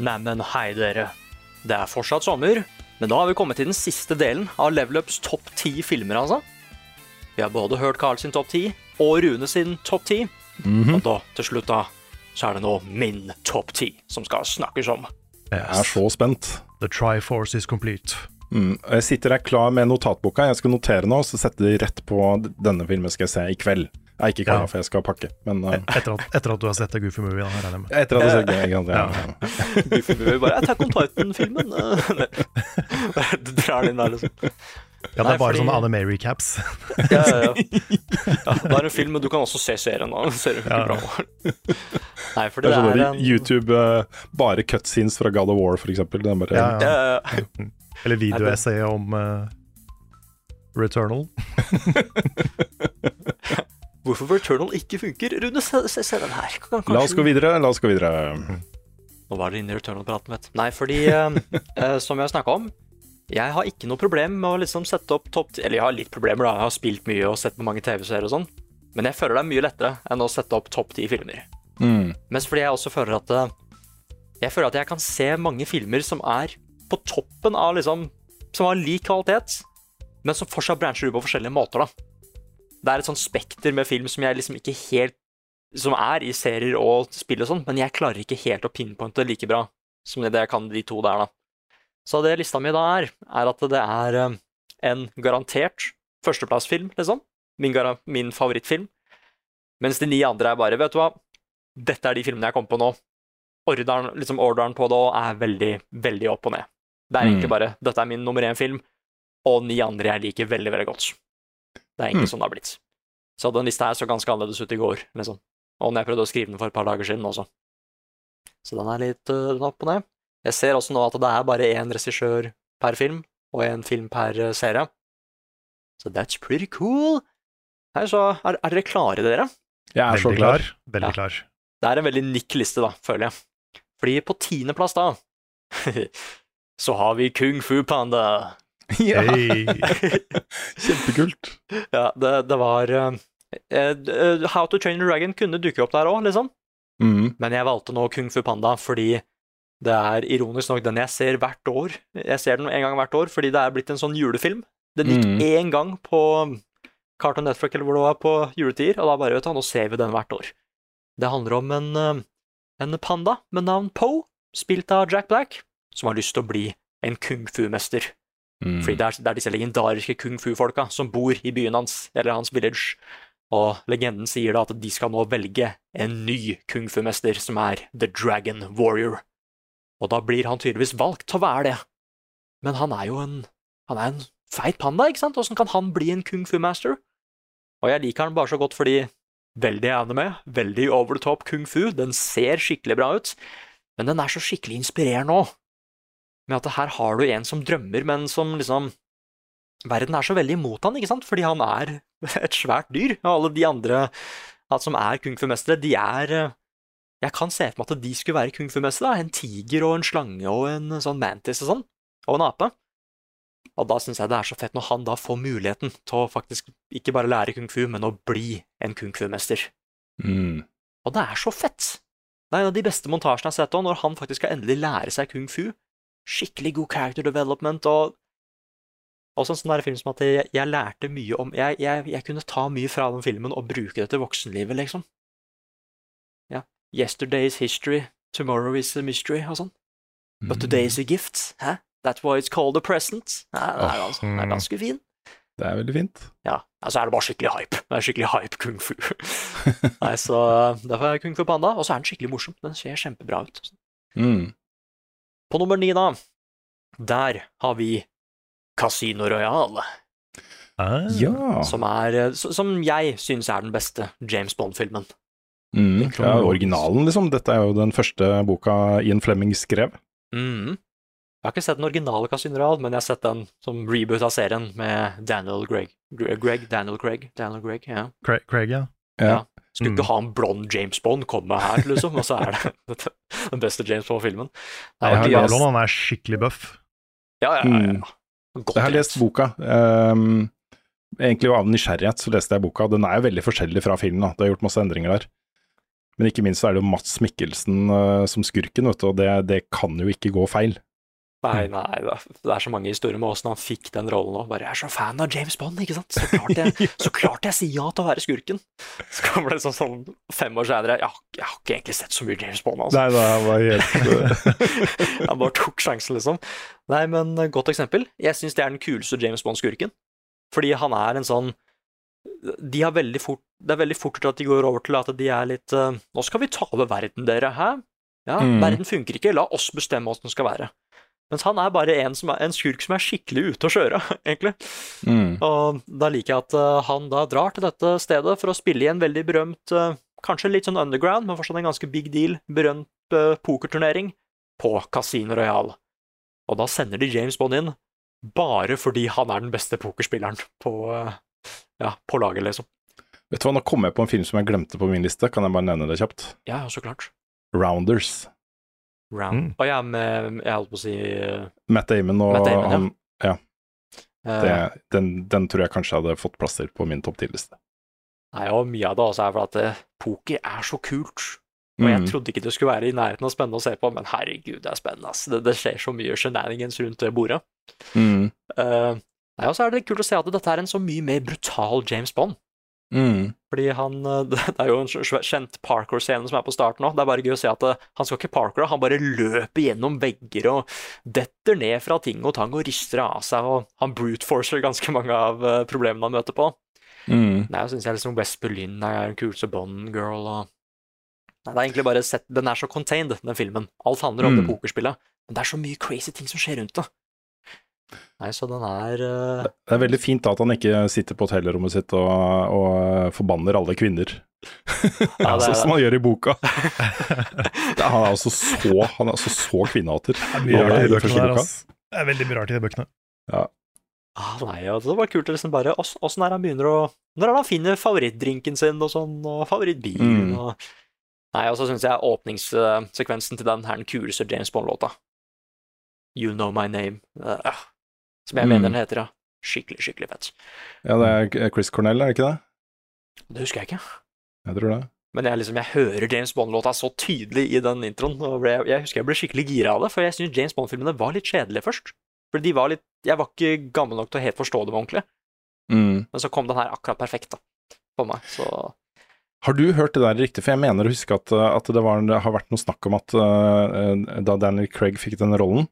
Neimen, hei dere. Det er fortsatt sommer, men da har vi kommet til den siste delen av Level Ups topp ti filmer, altså. Vi har både hørt Carl sin topp ti og Rune sin topp ti. Og da, til slutt, da, så er det nå min topp ti som skal snakkes om. Jeg er så spent. The Triforce is complete. Mm. Jeg sitter her klar med notatboka. Jeg skal notere nå, så sette de rett på denne filmen skal jeg se i kveld. Nei, ikke i Ja. for jeg skal pakke. Men uh, Etter at, etter at du har sett Goofy Movie, da, regner jeg med. etter at jeg har sett det. Ja. Goofy Movie bare Attack on Titan-filmen. Du drar den inn der, liksom. Ja, det Nei, er bare fordi- sånne Anne Mary-caps. Ja, ja, ja. ja, det er en film, men du kan også se serien. da. Den ser jo Ja. bra. Nei, for Det er det sånn er der en YouTube, uh, bare cutscenes fra God of War, for eksempel. Det er bare, Ja, ja. Ja, ja. Eller videoessay om uh, Returnal. Hvorfor Returnal ikke funker? Rune, se, se, se den her. Kan, La oss gå videre, la oss gå videre. Nå var dere inne i Returnal-praten, vet du. Nei, fordi eh, eh, som jeg har snakka om, jeg har ikke noe problem med å liksom sette opp topp ti Eller jeg har litt problemer, da. Jeg har spilt mye og sett på mange TV-serier og sånn. Men jeg føler det er mye lettere enn å sette opp topp ti filmer. Mm. Mens fordi jeg også føler at eh, Jeg føler at jeg kan se mange filmer som er på toppen av liksom Som har lik kvalitet, men som fortsatt brancher ut på forskjellige måter, da. Det er et sånt spekter med film som jeg liksom ikke helt Som er i serier og spill og sånn, men jeg klarer ikke helt å pinpointe like bra som det jeg kan de to der, da. Så det lista mi da er, er at det er eh, en garantert førsteplassfilm, liksom. Min, min favorittfilm. Mens de ni andre er bare, vet du hva, dette er de filmene jeg kom på nå. Orderen, liksom orderen på det er veldig, veldig opp og ned. Det er Mm. egentlig bare dette er min nummer én-film, og ni andre jeg liker veldig, veldig godt. Det er egentlig Mm. sånn det har blitt. Så den lista her så ganske annerledes ut i går, liksom. Og når jeg prøvde å skrive den for et par dager siden også. Så den er litt uh, opp og ned. Jeg ser også nå at det er bare én regissør per film, og én film per øh, serie. Så that's pretty cool. Nei, så er, er dere klare, dere? Jeg er så klar. klar. Veldig Ja. klar. Det er en veldig nikk liste, da, føler jeg. Fordi på tiendeplass, da, så har vi Kung Fu Panda. Ja, kjempekult. Ja, det, det var uh, How to Train a Dragon kunne dukke opp der òg, liksom. Mm. Men jeg valgte nå Kung Fu Panda fordi det er ironisk nok den jeg ser hvert år. Jeg ser den en gang hvert år fordi det er blitt en sånn julefilm. Den gikk Mm. én gang på Cartoon Network eller hvor det var på juletider, og da bare, vet du, nå ser vi den hvert år. Det handler om en, en panda med navn Po, spilt av Jack Black, som har lyst til å bli en kung fu-mester. Mm. Fordi det er, det er disse legendariske kung fu-folka som bor i byen hans, eller hans village. Og legenden sier da at de skal nå velge en ny kung fu-mester, som er The Dragon Warrior. Og da blir han tydeligvis valgt til å være det. Men han er jo en, han er en feit panda, ikke sant? Åssen kan han bli en kung fu-master? Og jeg liker han bare så godt fordi veldig anime, veldig over the top kung fu, den ser skikkelig bra ut, men den er så skikkelig inspirerende òg med at her har du en som drømmer, men som liksom Verden er så veldig imot han, ikke sant? Fordi han er et svært dyr. Og alle de andre at som er kung fu-mestere, de er eh, Jeg kan se for meg at de skulle være kung fu-mestere. En tiger og en slange og en sånn mantis og sånn. Og en ape. Og da syns jeg det er så fett når han da får muligheten til å faktisk ikke bare lære kung fu, men å bli en kung fu-mester. Mm. Og det er så fett! Det er en av de beste montasjene jeg har sett, òg, når han faktisk skal endelig lære seg kung fu. Skikkelig god character development, og også en sånn film som at jeg, jeg lærte mye om jeg, jeg, jeg kunne ta mye fra den filmen og bruke det til voksenlivet, liksom. Ja. Yesterday's history, tomorrow is a mystery, og sånn. But today is a gift. Hæ? That's why it's called a present. Ja, det er, altså, den er ganske fin. Det er veldig fint. Ja, altså er det bare skikkelig hype. Det er skikkelig hype kung fu. Nei, så Derfor er Kung fu panda, og så er den skikkelig morsom. Den ser kjempebra ut. Mm. På nummer ni, da, der har vi Casino Royale, Ah, Ja. som, er, som jeg syns er den beste James Bond-filmen. Mm. ja. Originalen, liksom. Dette er jo den første boka Ian Flemming skrev. Mm. Jeg har ikke sett den originale Casino Royale, men jeg har sett den som reboot av serien med Daniel Greg. Greg? Daniel Greg? Daniel Greg, ja. Craig, Craig, ja. Ja. Skulle Mm. ikke ha en blond James Bond komme her, liksom, og så er det den beste James Bond-filmen. Han er skikkelig buff. Ja, ja, ja. Mm. ja. Godt Jeg har lest boka. Um, egentlig av nysgjerrighet så leste jeg boka. Den er jo veldig forskjellig fra filmen. Da. Det er gjort masse endringer der. Men ikke minst så er det jo Mats Mikkelsen uh, som skurken, vet du, og det, det kan jo ikke gå feil. Nei, nei, det er- så mange historier med åssen han fikk den rollen òg. Bare 'jeg er så fan av James Bond', ikke sant? Så klart jeg, så klart jeg sier ja til å være skurken. Så kommer det sånn, sånn fem år senere jeg, 'Jeg har ikke egentlig sett så mye James Bond', altså. Nei, han var helt Han bare tok sjansen, liksom. Nei, men eh, godt eksempel. Jeg syns det er den kuleste James Bond-skurken. Fordi han er en sånn De har veldig fort Det er veldig fort til at de går over til at de er litt eh, Nå skal vi ta over verden, dere, hæ? Ja, Mm. verden funker ikke, la oss bestemme åssen den skal være. Mens han er bare en, som er, en skurk som er skikkelig ute å kjøre, egentlig. mm. Og da liker jeg at eh, han da drar til dette stedet for å spille i en veldig berømt, eh, kanskje litt sånn underground, men fortsatt en ganske big deal, berømt eh, pokerturnering på Casino Royal. Og da sender de James Bond inn bare fordi han er den beste pokerspilleren på, ja, på laget, liksom. Vet du hva, nå kom jeg på en film som jeg glemte på min liste, kan jeg bare nevne det kjapt? Ja, så klart. Rounders. Round. Mm. Og ja, med, jeg holdt på å si eh, Matt Damon og Matt Damon, ja. han det, eh, den, den tror jeg kanskje hadde fått plass til på min topp ti-liste. Nei, og mye av det også er for at eh, poker er så kult. Og jeg Mm. trodde ikke det skulle være i nærheten av spennende å se på, men herregud, det er spennende. Det, det skjer så mye shenanigans rundt det bordet. Mm. Uh, nei, og så er det kult å se at dette er en så mye mer brutal James Bond. Mm. Fordi han eh, Det er jo en kjent parkour-scene som er på starten nå. Det er bare gøy å se at eh, han skal ikke parkoure, han bare løper gjennom vegger og detter ned fra ting og tang og rister av seg, og han brute forcer ganske mange av eh, problemene han møter på. Mm. Nei, jeg syns jeg liksom West Berlin er den kuleste Bond-girl og Nei, det er egentlig bare sett Den er så contained, den filmen. Alt handler om det Mm. pokerspillet. Men det er så mye crazy ting som skjer rundt det. Nei, så den er uh... Det er veldig fint da at han ikke sitter på hotellrommet sitt og, og forbanner alle kvinner. Ja, det sånn som han gjør i boka. Det han er altså så, han er altså så kvinnehater. Det er mye Ja, rart i i de første bøkene der. Det er veldig mye rart i de bøkene. ah, Nei, og det var kult å liksom bare Åssen er han begynner å Når er det han finner favorittdrinken sin og sånn, og favorittbilen Mm. og Nei, og så syns jeg åpningssekvensen til den her den kuleste James Bond-låta. You Know My Name. Eh, som jeg Mm. mener den heter, ja. Skikkelig, skikkelig fett. Ja, det er Chris Cornell, er det ikke det? Det husker jeg ikke. Jeg tror det. Men jeg, liksom, jeg hører James Bond-låta så tydelig i den introen. Og ble, jeg husker jeg ble skikkelig gira av det, for jeg syns James Bond-filmene var litt kjedelige først. For de var litt Jeg var ikke gammel nok til å helt forstå dem ordentlig. Mm. Men så kom den her akkurat perfekt, da. på meg. Så Har du hørt det der riktig? For jeg mener å huske at, at det, var, det har vært noe snakk om at uh, da Daniel Craig fikk den rollen,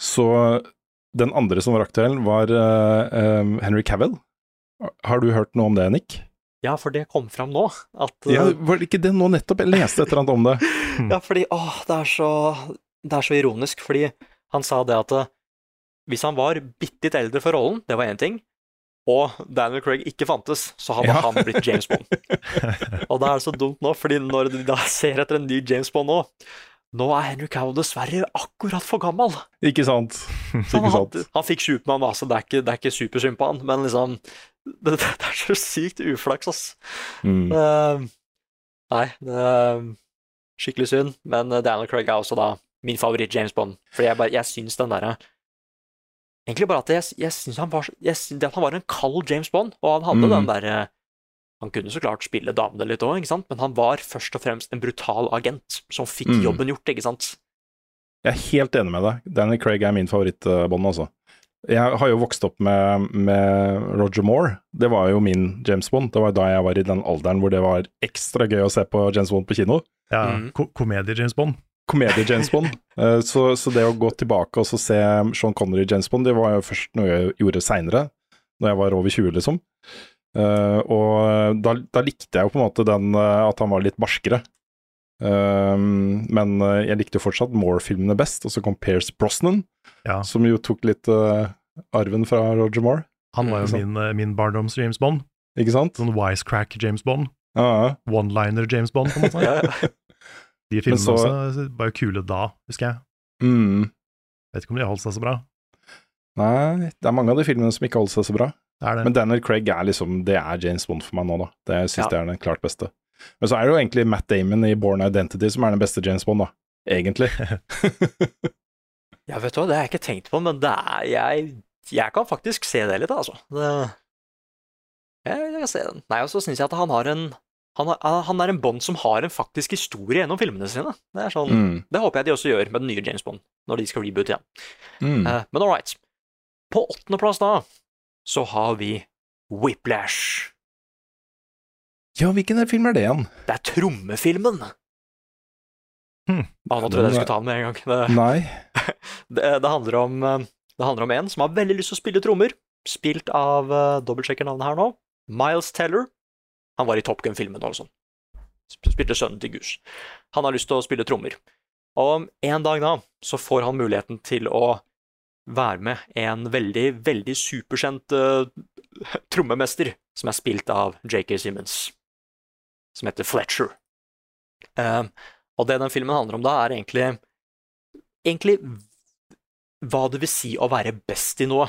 så den andre som var aktuell, var uh, Henry Cavill. Har du hørt noe om det, Nick? Ja, for det kom fram nå. At Ja, var det ikke det nå nettopp? Jeg leste et eller annet om det. Ja, fordi åh, det er så Det er så ironisk, fordi han sa det at eh, hvis han var bitte litt eldre for rollen, det var én ting, og Daniel Craig ikke fantes, så hadde Ja. han blitt James Bond. og da er det så dumt nå, fordi når de da ser etter en ny James Bond nå Nå er Henry Cow dessverre akkurat for gammel. Ikke sant? Ikke han, sant? han fikk Supermann, altså. så det er ikke, det er ikke på han, men liksom det, det er så sykt uflaks, ass. Mm. Uh, nei, det er skikkelig synd, men eh, Daniel Craig er også da min favoritt James Bond. Fordi jeg, bare, jeg syns den derre Egentlig bare at jeg, jeg syns han var jeg syns at han var en kald James Bond, og han hadde Mm. den derre Han kunne så klart spille damene litt òg, men han var først og fremst en brutal agent som fikk Mm. jobben gjort, ikke sant. Jeg er helt enig med deg. Danny Craig er min favorittbånd, altså. Jeg har jo vokst opp med, med Roger Moore. Det var jo min James Bond. Det var da jeg var i den alderen hvor det var ekstra gøy å se på James Bond på kino. Ja, Mm. ko Komedie-James Bond. Komedie-James Bond. Eh, så, så det å gå tilbake og så se Sean Connery James Bond, det var jo først noe jeg gjorde seinere. når jeg var over 20, liksom. Eh, og da, da likte jeg jo på en måte den uh, at han var litt barskere. Um, men uh, jeg likte jo fortsatt Moore-filmene best, og så kom Pierce Brosnan, Ja. som jo tok litt eh, arven fra Roger Moore, Han var jo min, eh, min barndoms James Bond. ikke sant? Sånn wisecrack James Bond. Ja. One-liner James Bond, på en måte. Ja. De filmene så- også var jo kule da, husker jeg. Mm. Vet ikke om de har holdt seg så bra. Nei, det er mange av de filmene som ikke holdt seg så bra. Det er det. Men Daniel Craig er liksom Det er James Bond for meg nå, da. Det syns Ja. jeg er den klart beste. Men så er det jo egentlig Matt Damon i Born Identity som er den beste James Bond, da. Egentlig. Ja, vet du hva, det har jeg ikke tenkt på, men det er Jeg, jeg kan faktisk se det litt, altså. Det, jeg, jeg kan se den. Nei, og så syns jeg at han har en han, har, han er en Bond som har en faktisk historie gjennom filmene sine. Det er sånn, mm. det håper jeg de også gjør med den nye James Bond, når de skal reboote igjen. Mm. Uh, men all right. På åttendeplass, da, så har vi Whiplash. Ja, hvilken film er det igjen? Det er trommefilmen. Hm. Ah, nå trodde jeg jeg skulle ta den med en gang. Det, Nei. det, det, handler om, eh, det handler om en som har veldig lyst til å spille trommer, spilt av uh, dobbeltsjekker navnet her nå, Miles Teller. Han var i Top Gun-filmen og sånn. Spilte sønnen til Gus. Han har lyst til å spille trommer. Og en dag da så får han muligheten til å være med en veldig, veldig superkjent uh, trommemester som er spilt av JK Simmons, som heter Fletcher. Uh, og det den filmen handler om da, er egentlig egentlig hva det vil si å være best i noe,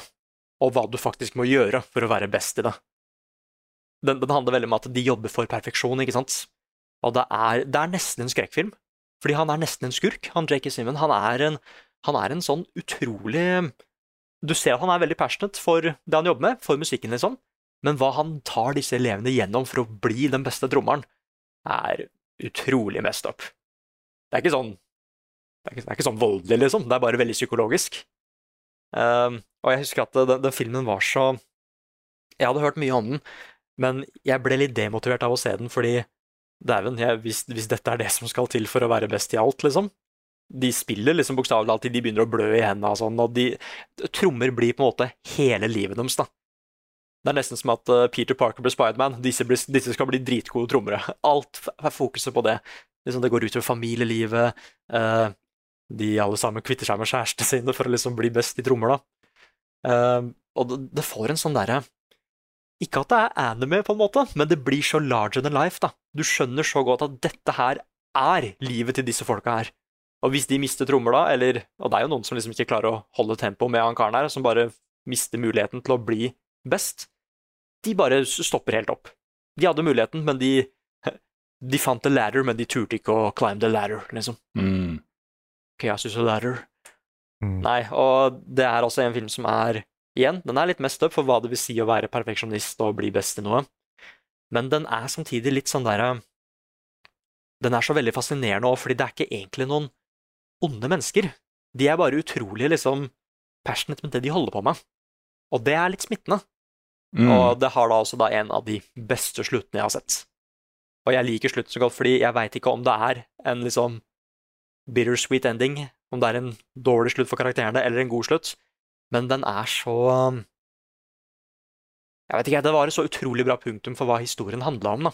og hva du faktisk må gjøre for å være best i det. Den, den handler veldig om at de jobber for perfeksjon, ikke sant? Og det er, det er nesten en skrekkfilm, fordi han er nesten en skurk, han J.K. Simmons, Han er en, han er en sånn utrolig Du ser at han er veldig passionate for det han jobber med, for musikken, liksom, men hva han tar disse elevene gjennom for å bli den beste trommeren, er utrolig messed up. Det er ikke sånn det er ikke, det er ikke sånn voldelig, liksom. Det er bare veldig psykologisk. Ehm, og jeg husker at den, den filmen var så Jeg hadde hørt mye om den, men jeg ble litt demotivert av å se den, fordi dæven, hvis, hvis dette er det som skal til for å være best i alt, liksom De spiller liksom bokstavelig talt til de begynner å blø i hendene og sånn, og de Trommer blir på en måte hele livet deres, da. Det er nesten som at eh, Peter Parker blir Spiderman. Disse, disse skal bli dritgode trommere. Alt er fokuset på det. Liksom det går utover familielivet. eh, de alle sammen kvitter seg med kjærestene sine for å liksom bli best i trommer, da. Eh, og det, det får en sånn derre Ikke at det er anime, på en måte, men det blir så larger than life, da. Du skjønner så godt at dette her er livet til disse folka her. Og hvis de mister trommer da, eller Og det er jo noen som liksom ikke klarer å holde tempo med han karen her, som bare mister muligheten til å bli best, de bare stopper helt opp. De hadde muligheten, men de De fant the ladder, men de turte ikke å climb the ladder, liksom. Mm. Chaos is a ladder. Mm. Nei, og det er altså en film som er Igjen, den er litt mest up for hva det vil si å være perfeksjonist og bli best i noe, men den er samtidig litt sånn derre Den er så veldig fascinerende òg, fordi det er ikke egentlig noen onde mennesker. De er bare utrolig liksom passionate med det de holder på med, og det er litt smittende. Mm. Og det har da også da en av de beste sluttene jeg har sett. Og jeg liker slutten så godt, fordi jeg veit ikke om det er en liksom bittersweet ending, om det er en dårlig slutt for karakterene eller en god slutt, men den er så Jeg vet ikke, det var et så utrolig bra punktum for hva historien handla om, da.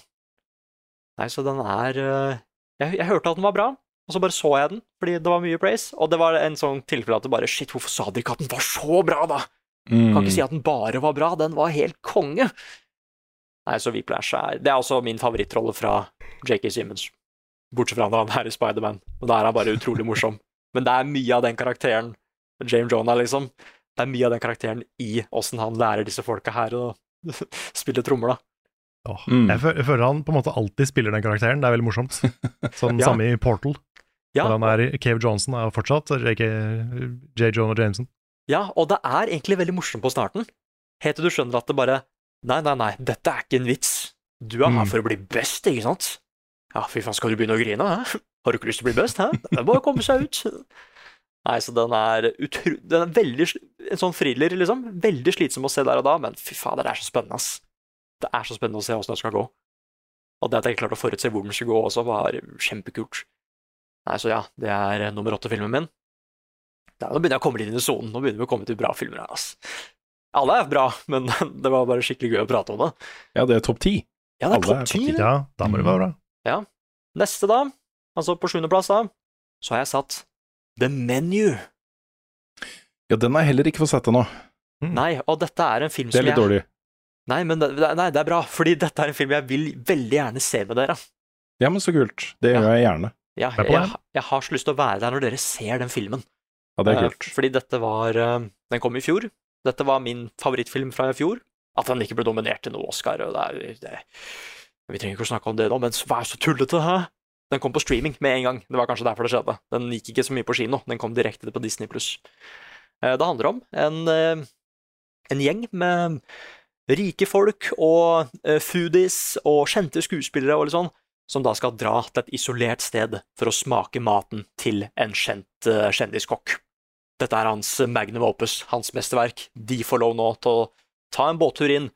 Nei, så den er uh, jeg, jeg hørte at den var bra, og så bare så jeg den, fordi det var mye praise, og det var en sånn tilfelle at det bare Shit, hvorfor sa dere ikke at den var så bra, da? Mm. Kan ikke si at den bare var bra, den var helt konge. Nei, så Whiplash er Det er også min favorittrolle fra JK Simmons. Bortsett fra når han er i Spiderman, og da er han bare utrolig morsom. Men det er mye av den karakteren, James Jonah, liksom. Det er mye av den karakteren i åssen han lærer disse folka her å spille trommer, da. Oh, Mm. jeg, føler, jeg føler han på en måte alltid spiller den karakteren. Det er veldig morsomt. Sånn Ja. samme i Portal. Ja, han er Cave Johnson er fortsatt J. Jonah Jameson. ja, og det er egentlig veldig morsomt på starten. Helt til du skjønner at det bare Nei, nei, nei, dette er ikke en vits. Du er her Mm. for å bli best, ikke sant? Ja, fy faen, skal du begynne å grine, hæ? Har du ikke lyst til å bli best, hæ? Det er bare å komme seg ut. Nei, så den er utro... Den er veldig En sånn thriller, liksom. Veldig slitsom å se der og da, men fy fader, det er så spennende, ass. Det er så spennende å se åssen det skal gå. Og det at jeg klarte å forutse hvor den skulle gå også, var kjempekult. Nei, så ja, det er nummer åtte-filmen min. Da nå begynner jeg å komme litt inn i sonen. Nå begynner vi å komme til bra filmer her, ass. Alle er bra, men det var bare skikkelig gøy å prate om det. Ja, det er topp ti. Ja, det er topp ti. Ja, da må det være bra. Ja. Neste, da, altså på sjuendeplass, da, så har jeg satt The Menu. Ja, den har jeg heller ikke fått sett ennå. Nei, og dette er en film som jeg Det er litt jeg dårlig. Nei, men det, det- nei, det er bra, fordi dette er en film jeg vil veldig gjerne se med dere. Ja, men så kult. Det Ja. gjør jeg gjerne. Ja, jeg, jeg, jeg har så lyst til å være der når dere ser den filmen. Ja, det er Eh, kult. Fordi dette var eh, Den kom i fjor. Dette var min favorittfilm fra i fjor. At den ikke ble dominert til noe Oscar, og det er det, Vi trenger ikke å snakke om det nå, men vær så tullete, hæ? Den kom på streaming med en gang. Det var kanskje derfor det skjedde. Den gikk ikke så mye på kino. Den kom direkte på Disney pluss. Det handler om en, eh, en gjeng med rike folk og eh, foodies og kjente skuespillere og litt sånn, som da skal dra til et isolert sted for å smake maten til en kjent eh, kjendiskokk. Dette er hans magnum opus, hans mesterverk. De får lov nå til å ta en båttur inn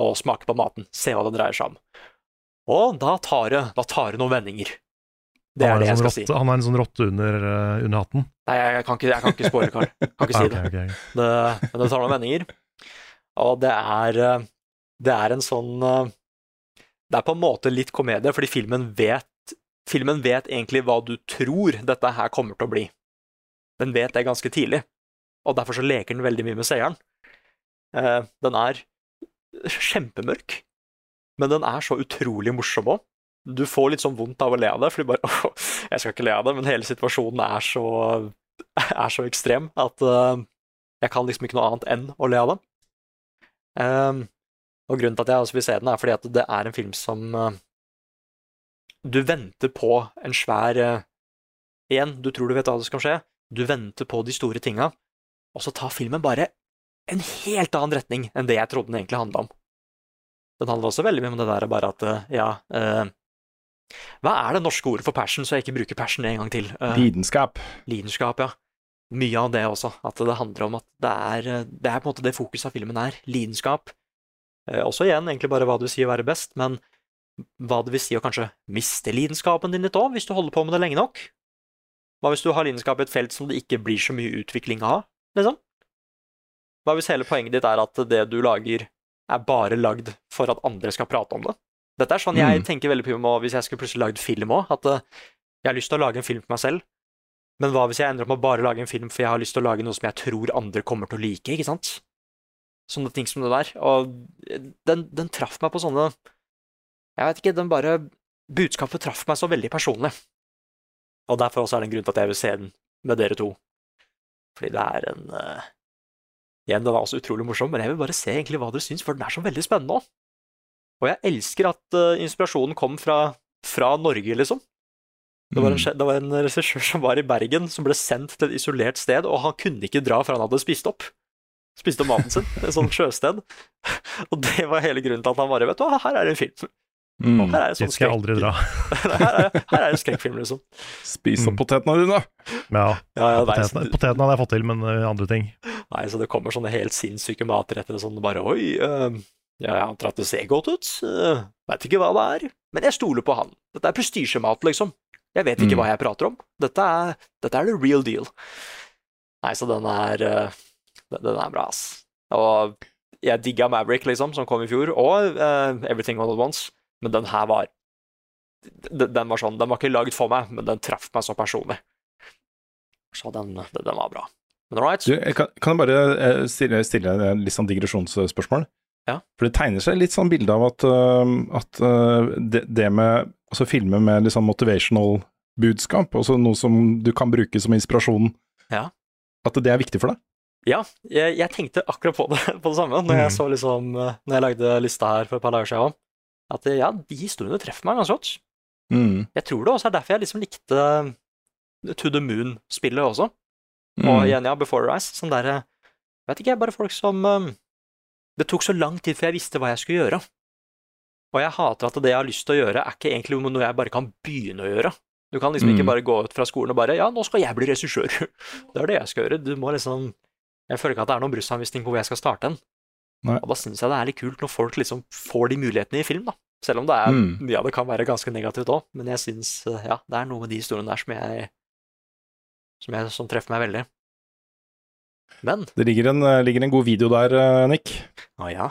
og smake på maten, se hva det dreier seg om. Og da tar det, da tar det noen vendinger. Det er er det jeg skal skal si. han er en sånn rotte under, uh, under hatten. Nei, jeg, kan ikke, jeg kan ikke spoile, Karl. Jeg Kan ikke si okay, det. ok, ok, ok. det. Men det tar noen vendinger. Og det er eh, Det er en sånn eh, Det er på en måte litt komedie, fordi filmen vet Filmen vet egentlig hva du tror dette her kommer til å bli. Den vet det ganske tidlig, og derfor så leker den veldig mye med seeren. Eh, Den er kjempemørk, men den er så utrolig morsom òg. Du får litt sånn vondt av å le av det, fordi bare åh, Jeg skal ikke le av det, men hele situasjonen er så, er så ekstrem at eh, jeg kan liksom ikke noe annet enn å le av det. Ehm, og grunnen til at jeg også vil se den, er fordi at det er en film som eh, Du venter på en svær eh, Igjen, du tror du vet hva som skal skje, du venter på de store tinga, og så tar filmen bare en helt annen retning enn det jeg trodde den egentlig handla om. Den handler også veldig mye om det der bare at eh, ja eh, Hva er det norske ordet for passion, så jeg ikke bruker passion en gang til? Eh, Lidenskap. Lidenskap, ja. Mye av det også. At det handler om at det er, det er på en måte det fokuset av filmen er. Lidenskap. Eh, også igjen egentlig bare hva du sier være best, men hva det vil si å kanskje miste lidenskapen din litt òg, hvis du holder på med det lenge nok. Hva hvis du har lidenskap i et felt som det ikke blir så mye utvikling av, liksom? Hva hvis hele poenget ditt er at det du lager, er bare lagd for at andre skal prate om det? Dette er sånn jeg Mm. tenker veldig på hvis jeg skulle plutselig lagd film òg, at eh, jeg har lyst til å lage en film for meg selv, men hva hvis jeg ender opp med å bare lage en film for jeg har lyst til å lage noe som jeg tror andre kommer til å like, ikke sant? Sånne ting som det der. Og den, den traff meg på sånne Jeg vet ikke, den bare Budskapet traff meg så veldig personlig. Og derfor også er det en grunn til at jeg vil se den med dere to. Fordi det er en uh, Igjen, den er også utrolig morsom, men jeg vil bare se egentlig hva dere syns, for den er så veldig spennende òg. Og jeg elsker at uh, inspirasjonen kom fra, fra Norge, liksom. Det var, en, Mm. det var en regissør som var i Bergen, som ble sendt til et isolert sted, og han kunne ikke dra før han hadde spist opp. Spist opp maten sin, et sånt sjøsted. Og det var hele grunnen til at han bare Vet du hva, her er det en film. Mm. Her er en sånn skal jeg aldri dra. her, er, her er en skrekkfilm, liksom. Spis opp Mm. potetene dine! Ja, Ja, ja, nei, potetene, så, potetene hadde jeg fått til, men eh, andre ting nei, så det kommer sånne helt sinnssyke matretter og sånn, bare Oi, uh, ja, jeg antar at det ser godt ut. Uh, Veit ikke hva det er. Men jeg stoler på han. Dette er prestisjemat, liksom. Jeg vet ikke Mm. hva jeg prater om. Dette er, dette er the real deal. Nei, så den er eh, den, er bra, ass. Og jeg digga Maverick, liksom, som kom i fjor, og uh, Everything All At Once, men den her var den, var sånn, den var ikke lagd for meg, men den traff meg så personlig. Så den, den, den var bra. Men all right. Du, kan, kan jeg bare eh, stille, stille et litt sånn digresjonsspørsmål? Ja. For det tegner seg litt sånn bilde av at, øh, at det, det med altså filmer med litt sånn motivational budskap, altså noe som du kan bruke som inspirasjon, Ja. at det er viktig for deg? Ja, jeg, jeg tenkte akkurat på det, på det samme når jeg Mm. så liksom eh, Når jeg lagde lista her for et par dager siden. At eh, ja, de historiene treffer meg ganske godt. Mm. Jeg tror det også er derfor jeg liksom likte eh, To the Moon-spillet også. Mm. Og igjen, ja, Before Rise. Sånn derre Vet ikke, jeg, bare folk som Det tok så lang tid før jeg visste hva jeg skulle gjøre. Og jeg hater at det jeg har lyst til å gjøre, er ikke egentlig noe jeg bare kan begynne å gjøre. Du kan liksom ikke Mm. bare gå ut fra skolen og bare Ja, nå skal jeg bli regissør. Det er det jeg skal gjøre. Du må liksom Jeg føler ikke at det er noen bruksanvisning på hvor jeg skal starte den. Nei. Og da syns jeg det er litt kult når folk liksom får de mulighetene i film, da. Selv om det er, Mm. mye av det kan være ganske negativt òg. Men jeg syns ja, det er noe med de historiene der som jeg som, jeg, som treffer meg veldig. Men Det ligger en, eh, ligger en god video der, eh, Nick. Å ja.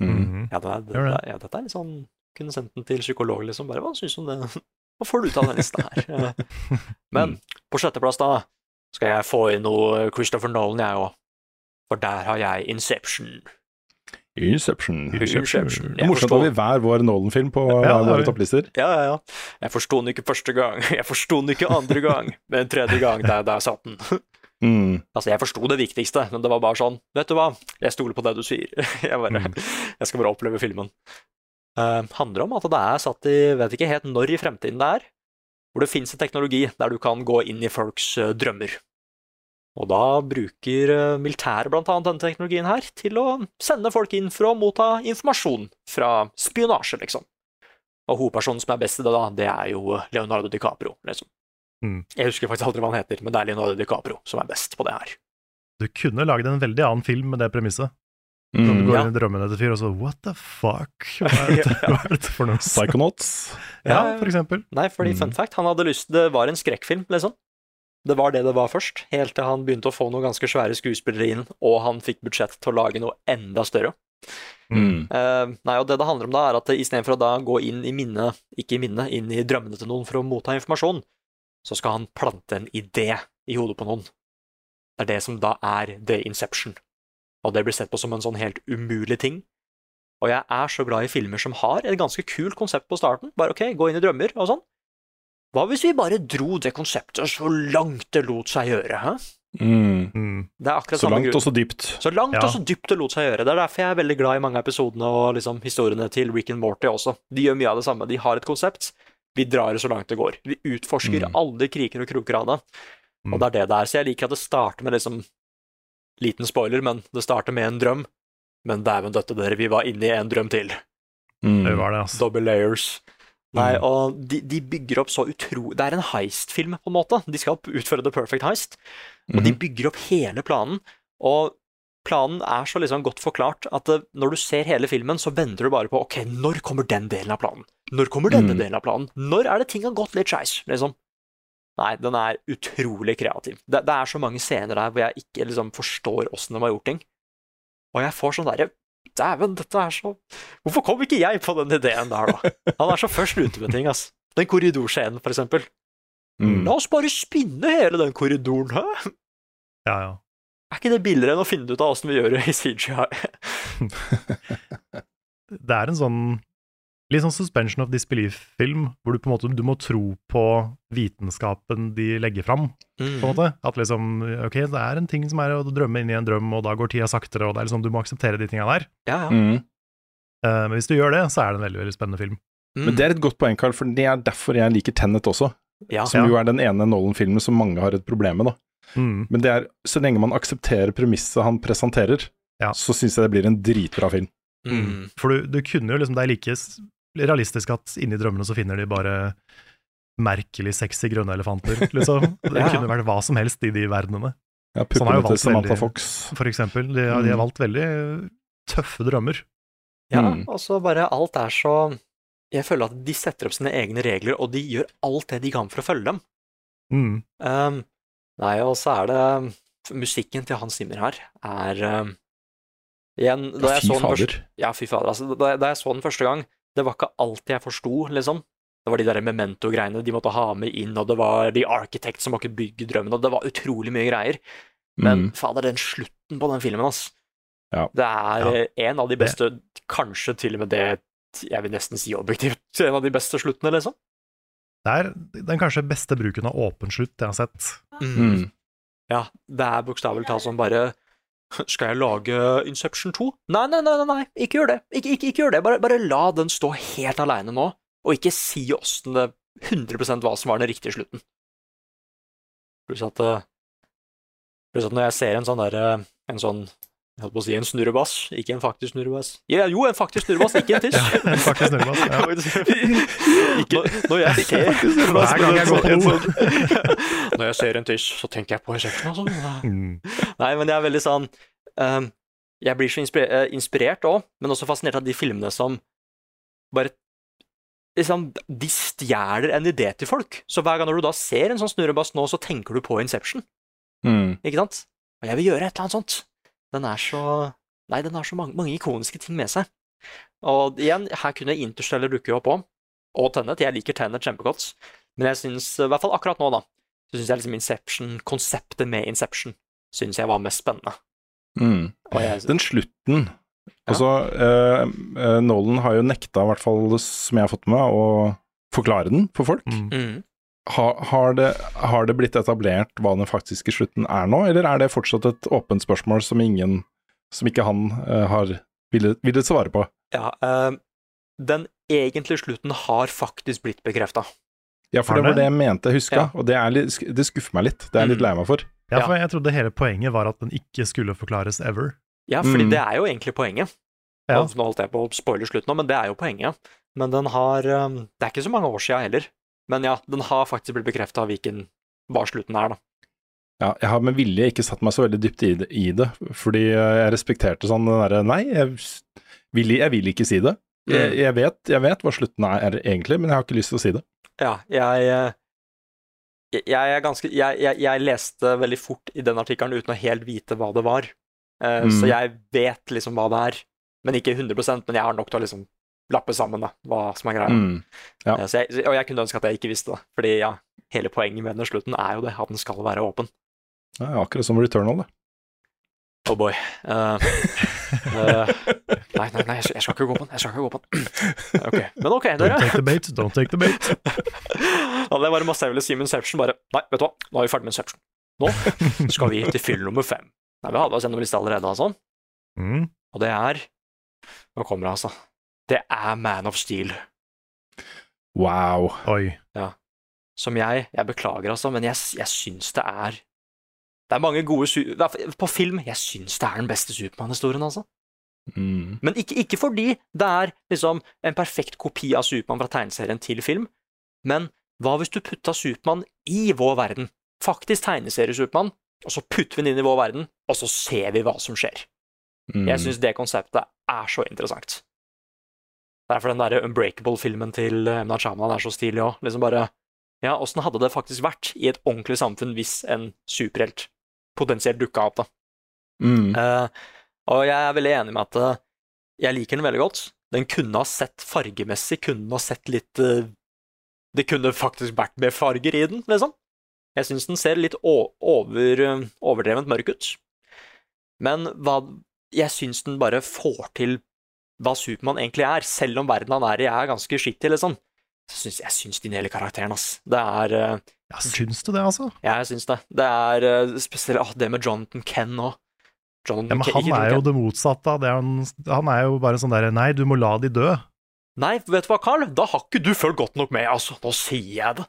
Mm. Mhm. Ja, det er, det, det. er- ja, dette er litt sånn Kunne sendt den til psykolog, liksom. Bare hva syns du om det? Hva får du ut av den lista her? Eh, Men på sjetteplass, da, skal jeg få inn noe Christopher Nolan, jeg òg. For der har jeg Inception. Inception. Inception. Det er morsomt at vi hver vår Nolan-film på Ja, våre topplister. Ja, ja, ja. Jeg forsto den ikke første gang, jeg forsto den ikke andre gang, men tredje gang, der, der satt den. Mm. Altså, jeg forsto det viktigste, men det var bare sånn, vet du hva, jeg stoler på det du sier. Jeg, bare, Mm. jeg skal bare oppleve filmen. Uh, handler om at det er satt i, vet ikke helt når i fremtiden det er, hvor det fins en teknologi der du kan gå inn i folks eh, drømmer. Og da bruker uh, militæret blant annet denne teknologien her til å sende folk inn for å motta informasjon fra spionasje, liksom. Og hovedpersonen som er best i det, da, det er jo Leonardo DiCaprio, liksom. Mm. Jeg husker faktisk aldri hva han heter, men det er Leonardo DiCaprio som er best på det her. Du kunne lagd en veldig annen film med det premisset. Når du Mm. går Ja. inn i drømmene til fyr, og så what the fuck? Hva er dette, Ja. er for noe? Psychonauts. Ja, Ja, for eksempel. Nei, fordi Mm. fun fact, han hadde lyst Det var en skrekkfilm, liksom. Det var det det var først, helt til han begynte å få noen ganske svære skuespillere inn, og han fikk budsjett til å lage noe enda større. Mm. Uh, nei, og det det handler om da, er at istedenfor å da gå inn i minnet, ikke i minnet, inn i drømmene til noen for å motta informasjon, så skal han plante en idé i hodet på noen. Det er det som da er The Inception. Og det blir sett på som en sånn helt umulig ting. Og jeg er så glad i filmer som har et ganske kult konsept på starten. Bare ok, gå inn i drømmer og sånn. Hva hvis vi bare dro det konseptet så langt det lot seg gjøre? Hæ? Mm. Mm. Det er akkurat Så samme langt grunn. og så dypt. Så langt Ja. og så dypt det lot seg gjøre. Det er derfor jeg er veldig glad i mange av episodene og liksom historiene til Rick and Morty også. De gjør mye av det samme. De har et konsept. Vi drar det så langt det går. Vi utforsker Mm. alle kriker og kroker av det. Mm. Og det er det det er. Så jeg liker at det starter med liksom Liten spoiler, men det starter med en drøm. Men dæven døtte dere, vi var inne i en drøm til. Mm. Det var det, altså. Double layers. Nei, Mm. og de, de bygger opp så utro... Det er en heist-film, på en måte. De skal utføre The Perfect Heist. Og de Mhm. bygger opp hele planen, og planen er så liksom godt forklart at når du ser hele filmen, så venter du bare på ok, når kommer den delen av planen? Når kommer denne Mm. delen av planen? Når er det ting har gått litt skeis, liksom? Nei, den er utrolig kreativ. Det, det er så mange scener der hvor jeg ikke liksom forstår åssen de har gjort ting. Og jeg får sånn derre Dæven, dette er så Hvorfor kom ikke jeg på den ideen der, da? Han er så først ute med ting, ass. Den korridorscenen, for eksempel. Mm. La oss bare spinne hele den korridoren, hæ? Ja, ja. Er ikke det billigere enn å finne ut av åssen vi gjør det i CGI? Det er en sånn litt sånn suspension of disbelief-film, hvor du på en måte du må tro på vitenskapen de legger fram. på en måte. At liksom, ok, det er en ting som er å drømme inn i en drøm, og da går tida saktere, og det er liksom, du må akseptere de tinga der. Ja, ja. Mm. Uh, men hvis du gjør det, så er det en veldig veldig spennende film. Mm. Men det er et godt poeng, Carl, for det er derfor jeg liker Tenet også. ja. Som jo er den ene Nolan-filmen som mange har et problem med, da. Mm. Men det er, så lenge man aksepterer premisset han presenterer, Ja. så syns jeg det blir en dritbra film. Mm. For du, du kunne jo liksom, det er like realistisk at inni drømmene så finner de bare merkelig sexy grønne elefanter, liksom. Det Ja, ja. kunne vært hva som helst i de verdenene, Ja, Puppene til valgt Samantha veldig- Fox. for eksempel. De, har- de har Mm. valgt veldig tøffe drømmer. ja, Mm. og så bare alt er så Jeg føler at de setter opp sine egne regler, og de gjør alt det de kan for å følge dem. Mm. Um, nei, og så er det Musikken til Hans Zimmer her er um, Igjen, da Ja, fy så den fader. første Ja, fy fader. Altså, da, da jeg så den første gang, det var ikke alt jeg forsto, liksom. Det var de der memento-greiene de måtte ha med inn, og det var The Architect som måtte bygge drømmen, og det var utrolig mye greier. Men Mm. fader, den slutten på den filmen, ass. Ja. Det er Ja. eh, en av de beste, kanskje til og med det jeg vil nesten si objektivt, en av de beste sluttene, liksom. Det er den kanskje beste bruken av åpen slutt jeg har sett. Mm. Ja, det er bokstavelig talt som bare Skal jeg lage Inception 2? Nei, nei, nei, nei, nei. ikke gjør det. Ikke, ikke, ikke gjør det. Bare, bare la den stå helt aleine nå, og ikke si åssen det 100% hva som var den riktige slutten. Pluss at, eh, at når jeg ser en sånn derre En sånn jeg holdt på å si en snurrebass, ikke en faktisk snurrebass. Ja, jo, en faktisk snurrebass, ikke en tiss. Ja, en faktisk snurrebass, ja. Ikke, når jeg ser Hver gang jeg går på en do. sånn- Når jeg ser en tiss, så tenker jeg på Inception, altså. Mm. Nei, men jeg er veldig sånn um, Jeg blir så inspirert, eh, inspirert òg, men også fascinert av de filmene som bare liksom, De stjeler en idé til folk. Så hver gang når du da ser en sånn snurrebass nå, så tenker du på Inception. Mm. Ikke sant? og jeg vil gjøre et eller annet sånt. Den er så Nei, den har så mange, mange ikoniske ting med seg. Og igjen, her kunne Interstellar dukke opp òg, og Tennet. Jeg liker Tennet kjempegodt, men jeg syns, i hvert fall akkurat nå, da, så syns jeg liksom Inception, konseptet med Inception, syns jeg var mest spennende. Mm. Jeg, Den slutten Altså, ja. eh, Nolan har jo nekta, i hvert fall som jeg har fått med meg, å forklare den for folk. Mm. Har, det, har det blitt etablert hva den faktiske slutten er nå, eller er det fortsatt et åpent spørsmål som ingen, som ikke han uh, har villet, villet svare på? Ja, uh, den egentlige slutten har faktisk blitt bekrefta. Ja, for det var det? jeg mente jeg huska, Ja. og det, er litt, det skuffer meg litt. Det er jeg litt Mm. lei meg for. Ja, for jeg trodde hele poenget var at den ikke skulle forklares ever. Ja, fordi Mm. det er jo egentlig poenget. Ja. Nå holdt jeg på å spoile slutten nå, men det er jo poenget. Men den har um, Det er ikke så mange år siden heller. Men ja, den har faktisk blitt bekrefta hvilken hva slutten er, da. Ja, jeg har med vilje ikke satt meg så veldig dypt i det, i det fordi jeg respekterte sånn den derre Nei, jeg vil, jeg vil ikke si det. Jeg, Mm. jeg, vet, jeg vet hva slutten er egentlig, men jeg har ikke lyst til å si det. Ja, jeg eh, jeg, ganske leste veldig fort i den artikkelen uten å helt vite hva det var. Så Mm. jeg vet liksom hva det er. Men ikke 100 men jeg har nok til å liksom lappe sammen da, hva som er greia. Mm. Ja. Eh, Så jeg, og jeg kunne ønske at jeg ikke visste det. Fordi ja, hele poenget med den slutten er jo det, at den skal være åpen. Ja, akkurat som Returnal, det. Oh boy. Uh, uh, nei, nei, nei, jeg skal- ikke gå på den. Jeg skal ikke gå på den. Ok, Men ok, Don't take the bait, don't take the bait. Ja, det var masse jeg ville si med Inception, bare Nei, vet du hva, nå er vi ferdig med Inception. Nå skal vi til fyll nummer fem. Nei, Vi hadde oss gjennom lista allerede, altså. Mm. Og det er Nå kommer det, altså. Det er Man of Steel. Wow. Oi. Som jeg Jeg beklager, altså, men jeg, jeg syns det er Det er mange gode På film, jeg syns det er den beste Supermann-historien, altså. Mm. Men ikke, ikke fordi det er liksom en perfekt kopi av Supermann fra tegneserien til film, men hva hvis du putta Supermann i vår verden? Faktisk tegneserie-Supermann, og så putter vi den inn i vår verden, og så ser vi hva som skjer. Mm. Jeg syns det konseptet er så interessant. Derfor den derre Unbreakable-filmen til Emna M. Er så stilig òg. Liksom bare Ja, åssen hadde det faktisk vært i et ordentlig samfunn hvis en superhelt potensielt dukka opp, da? Mm. Uh, og jeg er veldig enig med at eh, jeg liker den veldig godt. Den kunne ha sett fargemessig, kunne ha sett litt uh, Det kunne faktisk vært mer farger i den, liksom. Jeg syns den ser litt over, eh, overdrevent mørk ut. Men hva Jeg syns den bare får til hva Supermann egentlig er, selv om verden han er i er ganske skittig, liksom. Så syns jeg syns de hele karakteren, ass. Det er uh, Ja, syns du det, altså? Jeg syns det. Det er uh, spesielt ah, det med Jonathan Ken òg. Ja, men han er jo det motsatte av det han Han er jo bare sånn derre Nei, du må la de dø. Nei, vet du hva, Carl? Da har ikke du fulgt godt nok med, altså. Nå sier jeg det.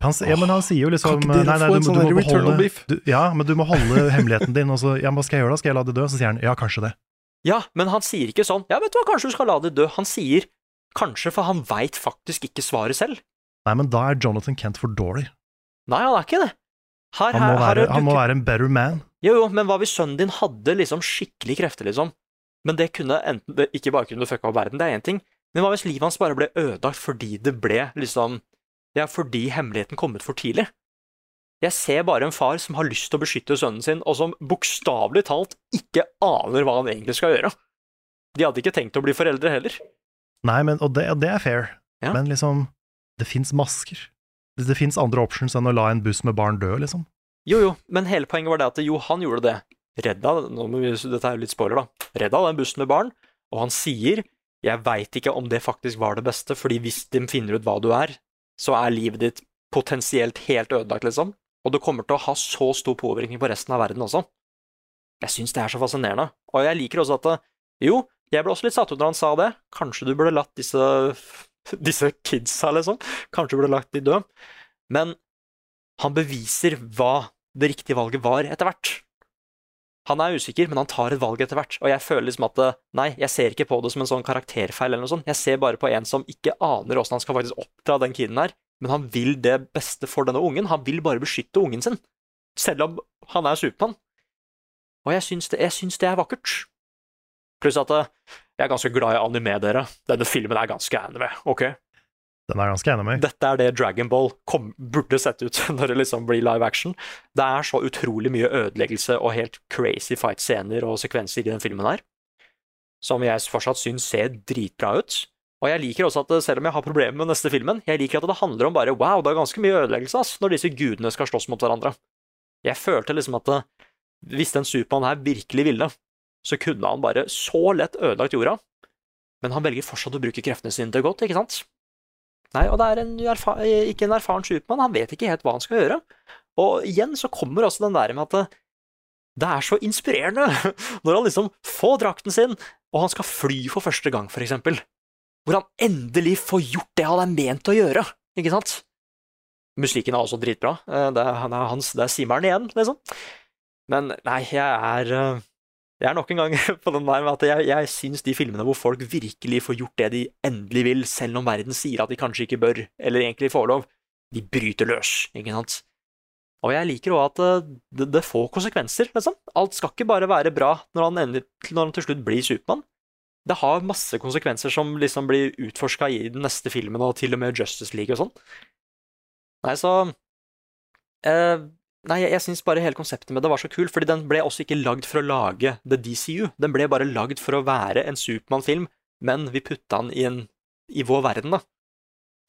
Han, ja, men han sier jo liksom Nei, nei, du, en sånn du må beholde du, Ja, men du må holde hemmeligheten din. Og så Ja, hva skal jeg gjøre da? Skal jeg la de dø? Så sier han ja, kanskje det. Ja, men han sier ikke sånn Ja, vet du hva, kanskje du skal la det dø. Han sier kanskje, for han veit faktisk ikke svaret selv. Nei, men da er Jonathan Kent for dårlig. Nei, han er ikke det. Her, Han må her, være, her, han må være en better man. Jo, jo, men hva hvis sønnen din hadde liksom skikkelig krefter, liksom? Men det kunne enten det, Ikke bare kunne fucka opp verden, det er én ting, men hva hvis livet hans bare ble ødelagt fordi det ble liksom Ja, fordi hemmeligheten kom ut for tidlig? Jeg ser bare en far som har lyst til å beskytte sønnen sin, og som bokstavelig talt ikke aner hva han egentlig skal gjøre. De hadde ikke tenkt å bli foreldre heller. Nei, men, og det, det er fair, Ja. men liksom Det fins masker. Det, det fins andre options enn å la en buss med barn dø, liksom. Jo, jo, men hele poenget var det at jo, han gjorde det. Redda nå må vi, Dette er jo litt spoiler, da. Redda den bussen med barn, og han sier 'jeg veit ikke om det faktisk var det beste', fordi hvis de finner ut hva du er, så er livet ditt potensielt helt ødelagt, liksom. Og det kommer til å ha så stor påvirkning på resten av verden også. Jeg syns det er så fascinerende. Og jeg liker også at jo, jeg ble også litt satt ut når han sa det. Kanskje du burde latt disse, disse kidsa, liksom, kanskje du burde lagt de dø. Men han beviser hva det riktige valget var etter hvert. Han er usikker, men han tar et valg etter hvert, og jeg føler liksom at eh, nei, jeg ser ikke på det som en sånn karakterfeil eller noe sånt, jeg ser bare på en som ikke aner åssen han skal faktisk oppdra den kiden her, men han vil det beste for denne ungen, han vil bare beskytte ungen sin, selv om han er Supermann. Og jeg syns det, jeg syns det er vakkert. Pluss at eh, jeg er ganske glad i anime, dere. Denne filmen er ganske anime, ok? Den er ganske enig med. Dette er det Dragon Ball burde sett ut når det liksom blir live action. Det er så utrolig mye ødeleggelse og helt crazy fight-scener og sekvenser i den filmen her, som jeg fortsatt syns ser dritbra ut. Og jeg liker også at, selv om jeg har problemer med neste filmen, jeg liker at det handler om bare wow, det er ganske mye ødeleggelse ass, når disse gudene skal slåss mot hverandre. Jeg følte liksom at hvis den Supermann her virkelig ville, så kunne han bare så lett ødelagt jorda, men han velger fortsatt å bruke kreftene sine til godt, ikke sant? Nei, og det er en ikke en erfaren Supermann, han vet ikke helt hva han skal gjøre. Og igjen så kommer også den der med at det, det er så inspirerende når han liksom får drakten sin, og han skal fly for første gang, for eksempel. Hvor han endelig får gjort det han er ment å gjøre, ikke sant? Musikken er også dritbra. Eh, det er, han er hans, det er simmeren igjen, liksom. Men nei, jeg er eh, Jeg er nok en gang på den der med at jeg, jeg syns de filmene hvor folk virkelig får gjort det de endelig vil, selv om verden sier at de kanskje ikke bør, eller egentlig får lov, de bryter løs, ikke sant? Og jeg liker òg at eh, det, det, får konsekvenser, liksom. Alt skal ikke bare være bra når han, ender, når han til slutt blir Supermann. Det har masse konsekvenser som liksom blir utforska i den neste filmen, og til og med Justice League og sånn. Nei, så eh, Nei, jeg, jeg syns bare hele konseptet med det var så kult, fordi den ble også ikke lagd for å lage The DCU. Den ble bare lagd for å være en Supermann-film, men vi putta den i, en, i vår verden, da.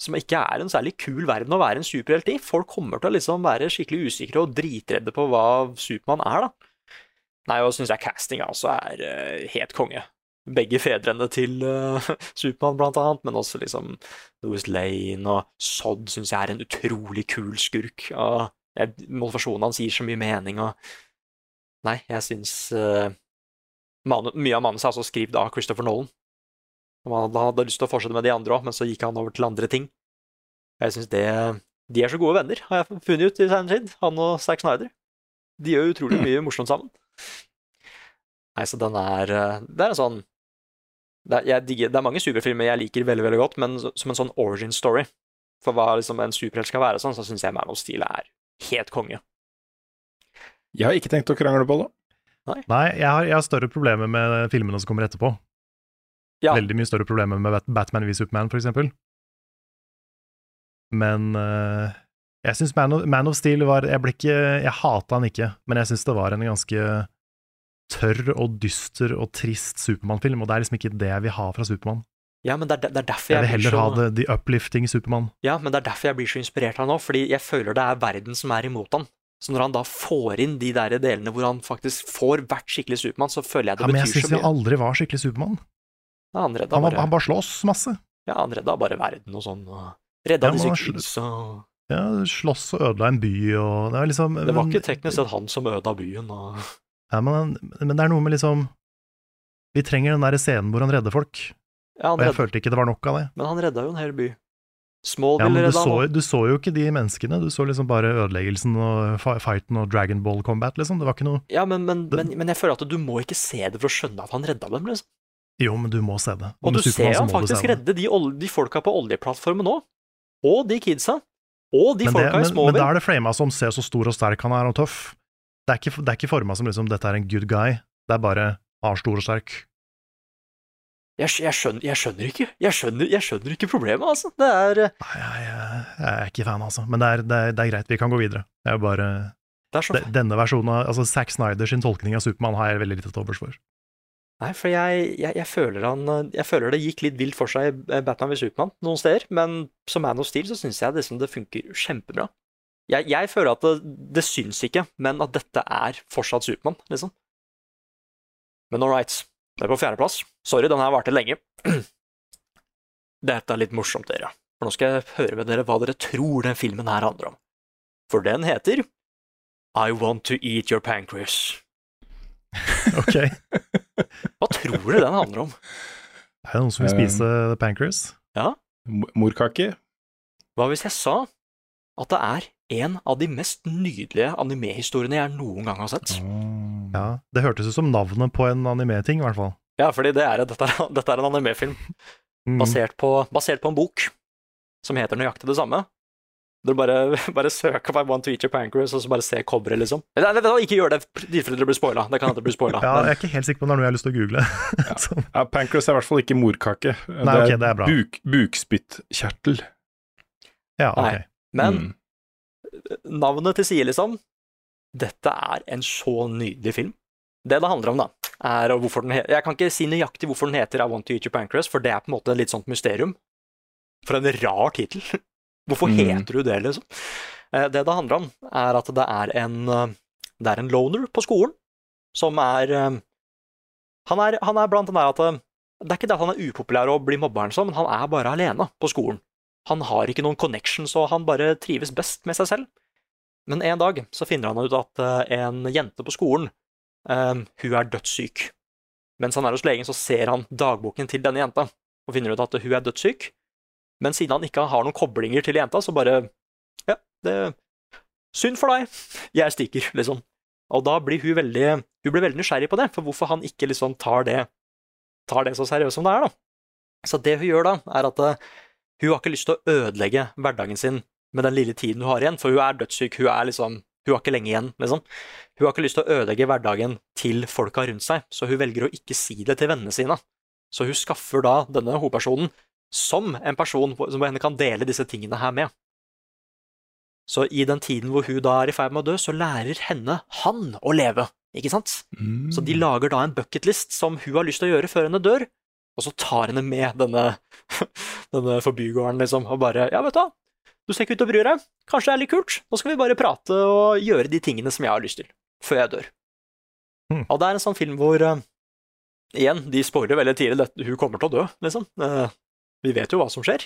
Som ikke er en særlig kul verden å være en superhelt i. Folk kommer til å liksom være skikkelig usikre og dritredde på hva Supermann er, da. Nei, og syns jeg castinga også er uh, helt konge begge fedrene til uh, Supermann, blant annet, men også liksom Louis Lane og Sodd syns jeg er en utrolig kul skurk. Og jeg, motivasjonen hans gir så mye mening, og Nei, jeg syns uh, Mye av manuset er altså skrevet av Christopher Nolan. Han hadde lyst til å fortsette med de andre òg, men så gikk han over til andre ting. Jeg syns det De er så gode venner, har jeg funnet ut i seinere tid, han og Zack Snyder. De gjør utrolig mye morsomt sammen. Nei, så den er eh, Det er en sånn det er, digger, det er, mange superfilmer jeg liker veldig veldig godt, men som en sånn origin story for hva liksom en superhelt skal være, sånn, så syns jeg Man of Steel er helt konge. Jeg har ikke tenkt å krangle på det. Nei, Nei jeg, har, jeg, har, større problemer med filmene som kommer etterpå. Ja. Veldig mye større problemer med Batman v Superman, for eksempel. Men uh, jeg syns Man, Man, of Steel var Jeg ble ikke Jeg hata han ikke, men jeg syns det var en ganske tørr og dyster og trist Supermann-film, og det er liksom ikke det jeg vil ha fra Supermann. Ja, men det er, det er derfor jeg, jeg vil heller så... ha det, the uplifting Supermann. Ja, men det er derfor jeg blir så inspirert av han nå, fordi jeg føler det er verden som er imot han. Så når han da får inn de der delene hvor han faktisk får vært skikkelig Supermann, så føler jeg det ja, betyr så mye. Men jeg syns jeg aldri var skikkelig Supermann. Ja, han, han, bare... han bare slåss masse. Ja, han redda bare verden og sånn. Og redda ja, disse og Ja, slåss og ødela en by og Det, liksom, det var men... ikke teknisk sett han som ødela byen. Og... Ja, men, men, det er noe med liksom Vi trenger den der scenen hvor han redder folk. Ja, han og jeg redde... følte ikke det var nok av det. Men han redda jo en hel by. Smallville ja, men du så, du så, jo ikke de menneskene, du så liksom bare ødeleggelsen og fighten og Dragon Ball Combat, liksom. Det var ikke noe Ja, men, men, det... men, men jeg føler at du må ikke se det for å skjønne at han redda dem, liksom. Jo, men du må se det. Og, og du ser han faktisk redde de, de, folka på oljeplattformen òg. Og de kidsa. Og de folka det, i Smallville. Men da er det Flama som ser så stor og sterk han er og tøff. Det er ikke, det er ikke forma som liksom 'dette er en good guy', det er bare 'har stor og sterk'. Jeg, jeg, skjønner, jeg, skjønner, ikke jeg skjønner, jeg skjønner ikke problemet, altså. Det er eh, Nei, jeg, jeg, er ikke fan, altså. Men det er, det, er, det er, greit, vi kan gå videre. Jeg er bare er Denne versjonen av altså Zack Snyder sin tolkning av Supermann har jeg veldig lite til overs for. Nei, for jeg, føler han Jeg føler det gikk litt vilt for seg Batman ved Supermann noen steder, men som Man of Steel så syns jeg det, det funker kjempebra. Jeg, jeg føler at det, det, syns ikke, men at dette er fortsatt Supermann, liksom. Men all right. Det er på fjerdeplass. Sorry, den her varte lenge. Dette er litt morsomt, dere. For nå skal jeg høre med dere hva dere tror den filmen her handler om. For den heter I Want To Eat Your Pancreas. ok. hva tror dere den handler om? Det er noen som vil spise um, pancreas. Ja. Morkake? Hva hvis jeg sa at det er en av de mest nydelige animehistoriene jeg noen gang har sett. Ja, Det hørtes ut som navnet på en animeting, i hvert fall. Ja, fordi det er, dette, er, dette er en animefilm mm. basert, på, basert, på, en bok som heter nøyaktig det samme. Dere bare, bare søker på I Want to Eat Your Pancreas og så bare se coveret, liksom. Nei, ikke gjør det tilfelle dere blir spoila. Det kan hende det blir spoila. ja, jeg er ikke helt sikker på om det er noe jeg har lyst til å google. ja. ja, pancreas er i hvert fall ikke morkake. Nei, det, er okay, det er bra. Buk, bukspyttkjertel. Ja, ok. Nei. Men Mm. Navnet til side, liksom Dette er en så nydelig film. Det det handler om, da, er hvorfor den heter Jeg kan ikke si nøyaktig hvorfor den heter I Want To Eat Your Pancreas, for det er på en måte litt sånt mysterium. For en rar tittel. Hvorfor Mm. heter du det, liksom? Eh, Det det handler om, er at det er en eh, Det er en loner på skolen som er eh, Han er, han er blant den der at Det er ikke det at han er upopulær og blir mobba, men han er bare alene på skolen. Han har ikke noen connections, og han bare trives best med seg selv. Men en dag så finner han ut at eh, en jente på skolen, eh, hun er dødssyk. Mens han er hos legen, så ser han dagboken til denne jenta, og finner ut at hun er dødssyk. Men siden han ikke har noen koblinger til jenta, så bare Ja, det Synd for deg. Jeg stikker, liksom. Og da blir hun veldig Hun blir veldig nysgjerrig på det, for hvorfor han ikke liksom tar det tar det så seriøst som det er, da. Så det hun gjør da, er at eh, hun har ikke lyst til å ødelegge hverdagen sin med den lille tiden hun har igjen, for hun er dødssyk, hun er liksom Hun har ikke lenge igjen, liksom. Hun har ikke lyst til å ødelegge hverdagen til folka rundt seg, så hun velger å ikke si det til vennene sine. Så hun skaffer da denne hovedpersonen som en person som henne kan dele disse tingene her med. Så i den tiden hvor hun da er i ferd med å dø, så lærer henne han å leve, ikke sant? Mm. Så de lager da en bucketlist som hun har lyst til å gjøre før henne dør, og så tar henne med denne, denne forbygården, liksom, og bare Ja, vet du hva, du ser ikke ut til å bry deg, kanskje det er litt kult, nå skal vi bare prate og gjøre de tingene som jeg har lyst til, før jeg dør. Mm. Og det er en sånn film hvor uh, Igjen, de spoiler veldig tidlig at hun kommer til å dø, liksom. Uh, vi vet jo hva som skjer.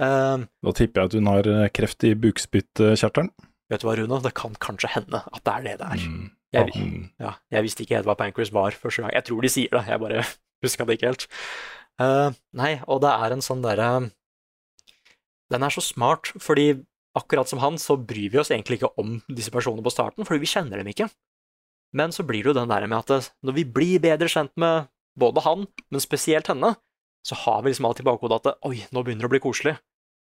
Uh, Da tipper jeg at hun har kreft i bukspyttkjertelen. vet du hva, Rune, det kan kanskje hende at det er det det er. Mm. Jeg, Mm. Ja, jeg visste ikke helt hva Pancreas var første gang. Jeg tror de sier det, jeg bare huska det ikke helt. Uh, nei, og det er en sånn derre Den er så smart, fordi akkurat som han, så bryr vi oss egentlig ikke om disse personene på starten, fordi vi kjenner dem ikke. Men så blir det jo den der med at når vi blir bedre kjent med både han, men spesielt henne, så har vi liksom alltid i bakhodet at oi, nå begynner det å bli koselig.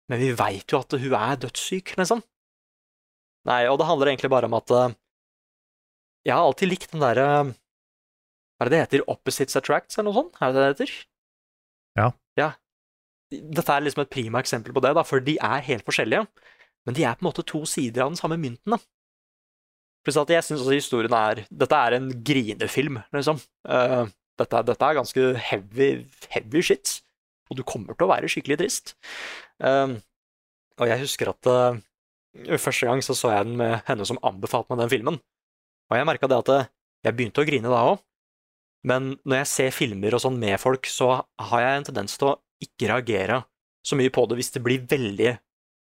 Men vi veit jo at hun er dødssyk, liksom. Nei, og det handler egentlig bare om at eh, jeg har alltid likt den derre Hva er det det heter? Opposites attracts, eller noe sånt? Er det det det heter? Ja. ja. Dette er liksom et prima eksempel på det, da, for de er helt forskjellige. Men de er på en måte to sider av den samme mynten. da. Pluss at jeg syns også historien er Dette er en grinefilm, liksom. Uh, dette, dette er ganske heavy, heavy shit. Og du kommer til å være skikkelig trist. Uh, og jeg husker at uh, første gang så så jeg den med henne som anbefalte meg den filmen. Og jeg merka det at jeg begynte å grine da òg. Men når jeg ser filmer og sånn med folk, så har jeg en tendens til å ikke reagere så mye på det hvis det blir veldig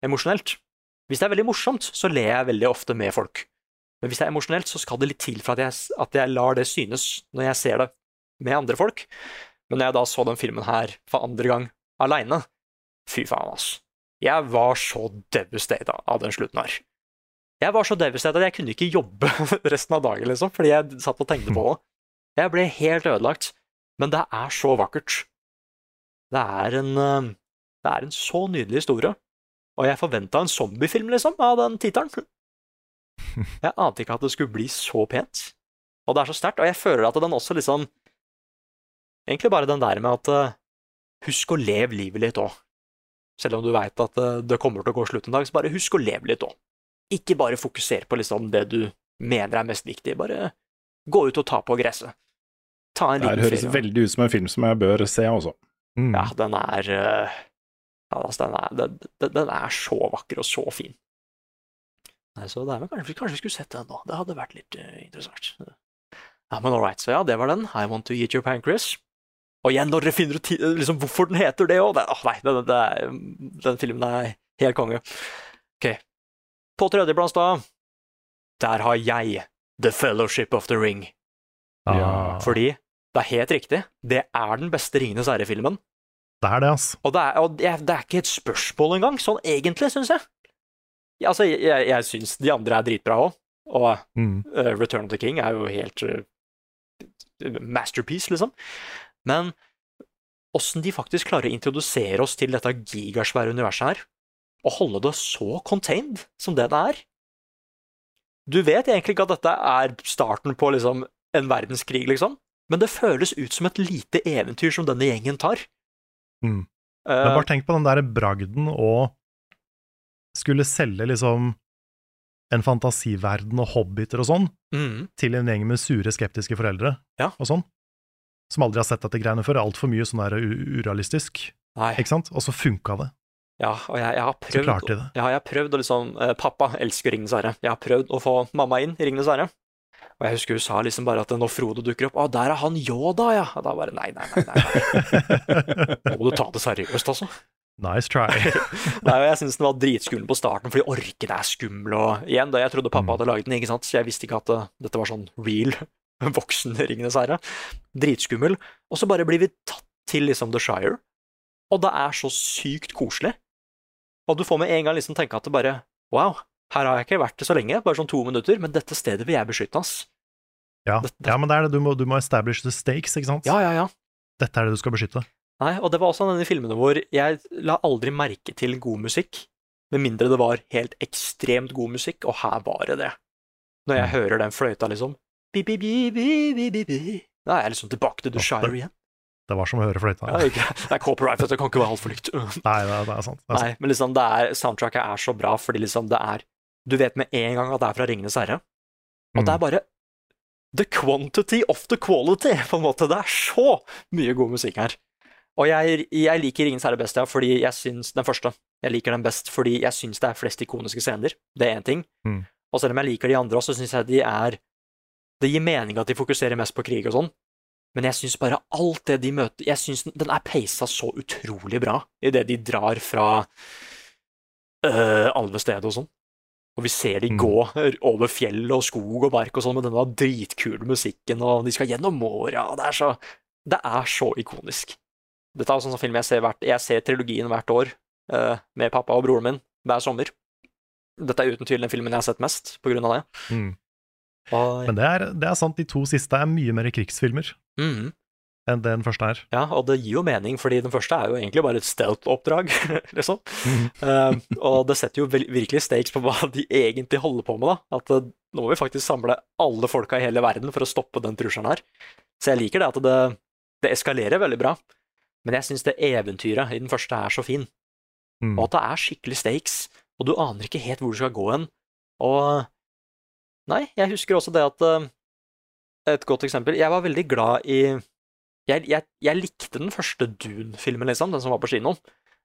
emosjonelt. Hvis det er veldig morsomt, så ler jeg veldig ofte med folk. Men hvis det er emosjonelt, så skal det litt til for at jeg, at jeg lar det synes når jeg ser det med andre folk. Men når jeg da så den filmen her for andre gang aleine, fy faen, ass. Jeg var så devastated av den slutten her. Jeg var så devastated at jeg kunne ikke jobbe resten av dagen, liksom, fordi jeg satt og tenkte på det. Jeg ble helt ødelagt. Men det er så vakkert. Det er en, eh, det er en så nydelig historie. Og jeg forventa en zombiefilm, liksom, av den tittelen. Jeg ante ikke at det skulle bli så pent. Og det er så sterkt. Og jeg føler at den også liksom Egentlig bare den der med at eh, husk å leve livet litt òg. Selv om du veit at eh, det kommer til å gå slutt en dag, så bare husk å leve litt òg. Ikke bare fokuser på liksom det du mener er mest viktig. Bare gå ut og ta på gresset. Ta en Det her Det høres ferie. veldig ut som en film som jeg bør se også. Mm. Ja, den er eh, ja, altså, den, er, den, den- den er så vakker og så fin. Nei, så det er vel kanskje, kanskje vi skulle sett den nå. Det hadde vært litt uh, interessant. Ja, men all right, så ja, det var den. I Want To Eat Your Pancreas. Og igjen, når dere finner ut liksom, hvorfor den heter det òg oh, Nei, den, det er, den filmen er helt konge. Ok. På tredjeplass, da, der har jeg The Fellowship of the Ring. Ja. Ja. Fordi det er helt riktig, det er den beste Ringenes herre-filmen. Det er det, ass. Og det er, og det er, det er ikke et spørsmål engang, sånn egentlig, syns jeg. Ja, altså, jeg, jeg, jeg syns de andre er dritbra òg, og Mm. uh, Return of the King er jo helt uh, masterpiece, liksom. Men åssen de faktisk klarer å introdusere oss til dette gigasvære universet her, og holde det så contained som det det er Du vet egentlig ikke at dette er starten på liksom en verdenskrig, liksom, men det føles ut som et lite eventyr som denne gjengen tar. Mm. Eh, Men bare tenk på den der bragden og skulle selge liksom en fantasiverden og hobbiter og sånn Mm. til en gjeng med sure, skeptiske foreldre Ja. og sånn, som aldri har sett dette greiene før. Altfor mye sånn der urealistisk, Nei. ikke sant? Og så funka det. Ja, og jeg, jeg har Så prøvd klarte de det. Ja, jeg har prøvd å liksom eh, Pappa elsker Ringenes herre. Jeg har prøvd å få mamma inn i Ringenes herre. Og jeg husker hun sa liksom bare at når Frodo dukker opp Å, der er han Yoda, ja! Og da bare nei, nei, nei. nei, nei. Nå må du ta det seriøst, altså. Nice try. Nei, og jeg syns den var dritskummel på starten, fordi orken er skummel. Og igjen, da jeg trodde pappa Mm. hadde laget den, ikke sant, så jeg visste ikke at uh, dette var sånn real voksen Ringenes herre. Dritskummel. Og så bare blir vi tatt til liksom The Shire, og det er så sykt koselig. Og du får med en gang liksom tenke at det bare Wow, her har jeg ikke vært det så lenge, bare sånn to minutter, men dette stedet vil jeg beskytte, ass. Ja, ja men det er det. Du må, du må establish the stakes, ikke sant? Ja, ja, ja. Dette er det du skal beskytte. Nei, og det var også en av de filmene hvor jeg la aldri merke til god musikk, med mindre det var helt ekstremt god musikk, og her var det det. Når jeg Mm. hører den fløyta, liksom bi, bi, bi, bi, bi, bi, bi. Da er jeg liksom tilbake til The Shire igjen. Det var som å høre fløyta. Ja, ikke, det er copyright, vet det kan ikke være altfor likt. Nei, det er, det er sant. Det er sant. Nei, men liksom, er, soundtracket er så bra, fordi liksom det er Du vet med en gang at det er fra Ringenes herre, og det er Mm. bare the quantity of the quality, på en måte. Det er så mye god musikk her. Og jeg, jeg liker Ingen særlig best, ja, fordi jeg syns den første. Jeg liker den best fordi jeg syns det er flest ikoniske scener. Det er én ting. Mm. Og selv om jeg liker de andre også, så syns jeg de er Det gir mening at de fokuserer mest på krig og sånn, men jeg syns bare alt det de møter Jeg syns den, er peisa så utrolig bra i det de drar fra øh, alvestedet og sånn. Og vi ser de Mm. gå over fjell og skog og bark og sånn med denne dritkule musikken, og de skal gjennom åra, og det er så Det er så ikonisk. Dette er sånn film jeg ser hvert Jeg ser trilogien hvert år uh, med pappa og broren min hver sommer. Dette er uten tvil den filmen jeg har sett mest på grunn av det. Mm. Og, Men det er, det er sant, de to siste er mye mer krigsfilmer Mhm. Enn det den første er. Ja, og det gir jo mening, fordi den første er jo egentlig bare et stealth-oppdrag, liksom. Mm. uh, og det setter jo virkelig stakes på hva de egentlig holder på med, da. At uh, nå må vi faktisk samle alle folka i hele verden for å stoppe den trusselen her. Så jeg liker det at det, det eskalerer veldig bra. Men jeg syns det eventyret i den første er så fin, Mm. og at det er skikkelig stakes, og du aner ikke helt hvor du skal gå hen. Og Nei, jeg husker også det at uh, Et godt eksempel Jeg var veldig glad i jeg, jeg, jeg likte den første Dune-filmen, liksom, den som var på kinoen,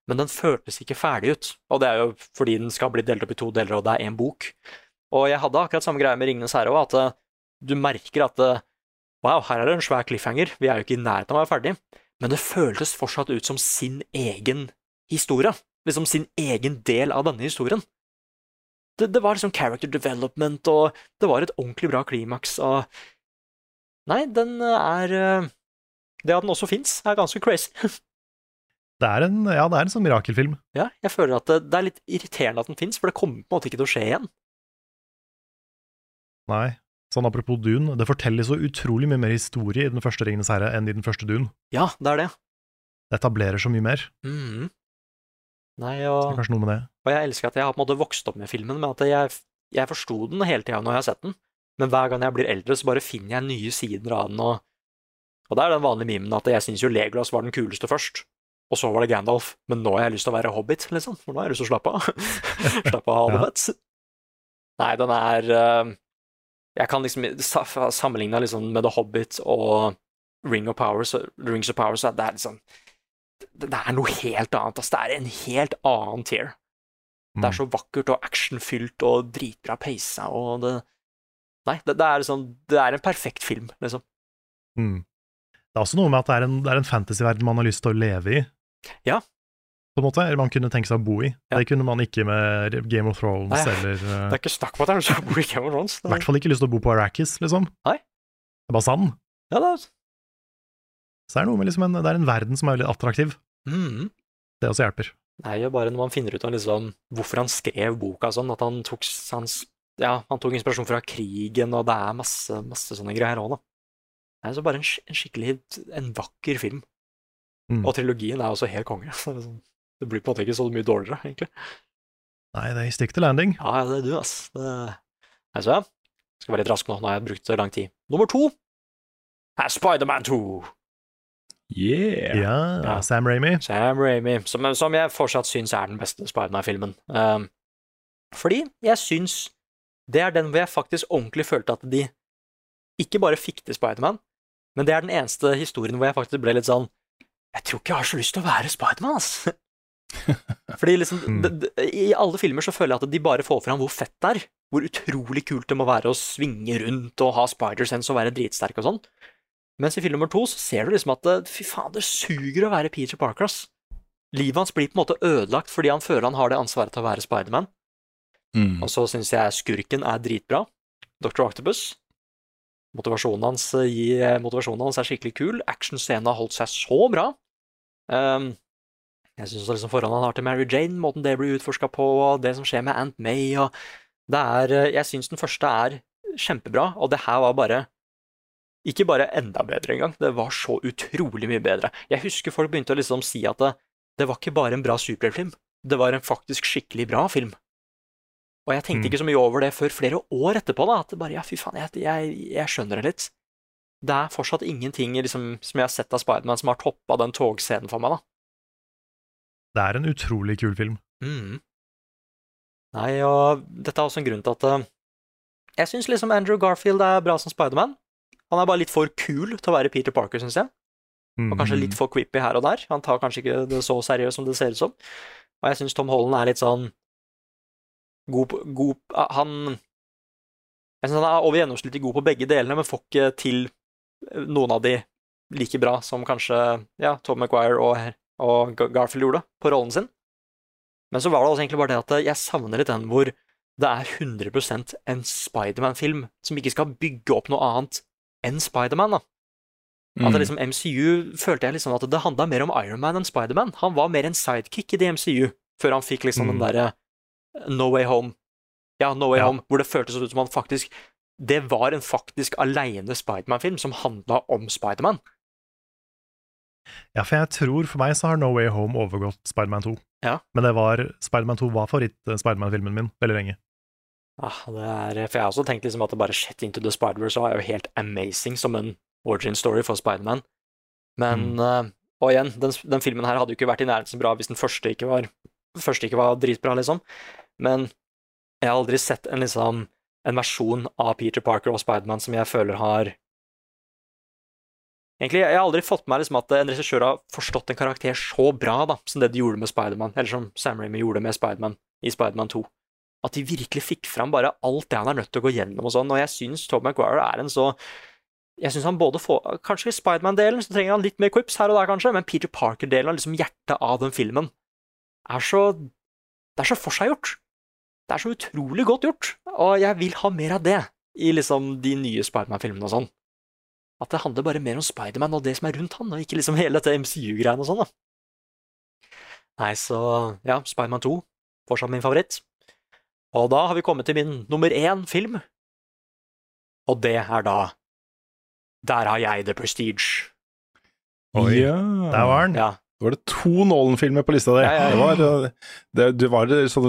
men den føltes ikke ferdig ut. Og det er jo fordi den skal bli delt opp i to deler, og det er én bok. Og jeg hadde akkurat samme greie med Ringenes herre òg, at eh, du merker at eh, wow, her er det en svær cliffhanger, vi er jo ikke i nærheten av å være ferdig, men det føltes fortsatt ut som sin egen historie. Liksom sin egen del av denne historien. Det, det var liksom character development, og det var et ordentlig bra klimaks, og Nei, den er eh, Det at den også fins, er ganske crazy. Det er en, ja, det er en sånn mirakelfilm. Ja, jeg føler at det, det er litt irriterende at den fins, for det kommer på en måte ikke til å skje igjen. Nei. Sånn apropos Dune, det forteller så utrolig mye mer historie i den første Ringenes herre enn i den første Dune. Ja, det er det. Det etablerer så mye mer. Mhm. Nei, Så det er og, kanskje noe med det. og jeg elsker at jeg har på en måte vokst opp med filmen, med at jeg, jeg forsto den hele tida når jeg har sett den, men hver gang jeg blir eldre, så bare finner jeg nye sider av den, og, og det er den vanlige memen at jeg syns jo Legolas var den kuleste først, og så var det Gandalf, men nå har jeg lyst til å være hobbit, liksom, for nå har jeg lyst til å slappe av. slappe av, ha det fett. Nei, den er eh, Jeg kan liksom sammenligne liksom med The Hobbit og Ring of Power, så, Rings of Power, så det er liksom det, det er noe helt annet. Altså, det er en helt annen tier. Det er Mm. så vakkert og actionfylt og dritbra peisa, og det Nei, det, det er liksom Det er en perfekt film, liksom. Mm. Det er også noe med at det er en, det er en fantasyverden man har lyst til å leve i. Ja. På en måte, eller man kunne tenke seg å bo i. Ja. Det kunne man ikke med Game of Thrones Nei, eller Det eh, er ikke snakk om at det er noe å bo i Game of Thrones. I hvert fall ikke lyst til å bo på Arrakis, liksom. Nei. Det er bare sand. Ja, det er Så det er noe med liksom en, det er en verden som er veldig attraktiv. Mhm. Det også hjelper. Det er jo bare når man finner ut av liksom hvorfor han skrev boka sånn, at han tok, han, ja, han tok inspirasjon fra krigen, og det er masse, masse sånne greier òg, da. Er så bare en, en skikkelig en vakker film. Mm. Og trilogien er også helt konge. det sånn- Det blir på en måte ikke så mye dårligere, egentlig. Nei, det er stick to landing. Ja, det er du, ass. Det... Nei, så ja. Skal være litt rask nå, nå har jeg brukt lang tid. Nummer to er Spiderman 2. Yeah! Ja, Ja. Sam Ramy. Sam Raimi, som, som jeg fortsatt syns er den beste Spiderman-filmen. Um, Fordi jeg syns det er den hvor jeg faktisk ordentlig følte at de ikke bare fikk til Spiderman, men det er den eneste historien hvor jeg faktisk ble litt sånn Jeg tror ikke jeg har så lyst til å være Spiderman, ass. Fordi liksom, Mm. det, det, I alle filmer så føler jeg at de bare får fram hvor fett det er. Hvor utrolig kult det må være å svinge rundt og ha spider-sense og være dritsterk og sånn. Mens i film nummer to så ser du liksom at fy faen, det suger å være Peter Parker, ass. Livet hans blir på en måte ødelagt fordi han føler han har det ansvaret til å være Spiderman. Mm. Og så syns jeg skurken er dritbra. Dr. Octopus. Motivasjonen hans, eh, motivasjonen hans er skikkelig kul. Actionscenen har holdt seg så bra. Um, jeg syns liksom forholdet han har til Mary Jane, måten det blir utforska på, og det som skjer med Aunt May og det er, eh, Jeg syns den første er kjempebra, og det her var bare ikke bare enda bedre engang, det var så utrolig mye bedre. Jeg husker folk begynte å liksom si at det, det var ikke bare en bra superheltfilm, det var en faktisk skikkelig bra film. Og jeg tenkte Mm. ikke så mye over det før flere år etterpå, da, at det bare ja, fy faen, jeg, jeg, jeg skjønner det litt. Det er fortsatt ingenting liksom, som jeg har sett av Spiderman som har toppa den togscenen for meg, da. Det er en utrolig kul film. Mm. Nei, og dette er også en grunn til at uh, jeg syns liksom Andrew Garfield er bra som Spiderman. Han er bare litt for kul til å være Peter Parker, syns jeg. Mm. Og kanskje litt for creepy her og der. Han tar kanskje ikke det så seriøst som det ser ut som. Og jeg syns Tom Holland er litt sånn god på god, Han Jeg syns han er over gjennomsnittlig god på begge delene, men får ikke til eh, noen av de like bra som kanskje ja, Tom Maguire og, og Garfield gjorde på rollen sin. Men så var det også egentlig bare det at jeg savner litt den hvor det er 100% en Spiderman-film som ikke skal bygge opp noe annet enn Spiderman. da. At Mm. liksom MCU følte jeg liksom at det handla mer om Iron Man enn Spiderman. Han var mer en sidekick i det MCU, før han fikk liksom den Mm. derre No Way Home. Ja, No Way Ja. Home, hvor det føltes ut som han faktisk Det var en faktisk aleine Spiderman-film som handla om Spiderman. Ja, for jeg tror for meg så har No Way Home overgått Spiderman 2. Ja. Men det var Spiderman 2 var favoritt-Spiderman-filmen min veldig lenge. Ah, det er, for jeg har også tenkt liksom at det bare Shit Into The Spider-Verse er jo helt amazing som en origin story for Spiderman. Men Mm. eh, Og igjen, den, den filmen her hadde jo ikke vært i nærheten så bra hvis den første ikke var, første ikke var dritbra, liksom. Men jeg har aldri sett en liksom en versjon av Peter Parker og Spiderman som jeg føler har Egentlig, Jeg har aldri fått med meg liksom at en regissør har forstått en karakter så bra da, som det de gjorde med Spiderman, eller som Sam Raimi gjorde med Spiderman i Spiderman 2 at de virkelig fikk fram bare alt det han er nødt til å gå gjennom og sånn, og jeg syns Tom Maguire er en så Jeg syns han både får Kanskje i Spiderman-delen så trenger han litt mer quips her og der, kanskje, men Peter Parker-delen av liksom hjertet av den filmen er så Det er så forseggjort. Det er så utrolig godt gjort, og jeg vil ha mer av det i liksom de nye Spiderman-filmene og sånn. At det handler bare mer om Spiderman og det som er rundt han, og ikke liksom hele dette MCU-greiene og sånn, da. Nei, så ja, Spiderman 2, fortsatt min favoritt. Og da har vi kommet til min nummer én film, og det er da Der har jeg The Prestige. Oi, ja. Der var den. Ja, var det to Nolan-filmer på lista di. Ja, ja, ja. Det var, eh, det, du var sånn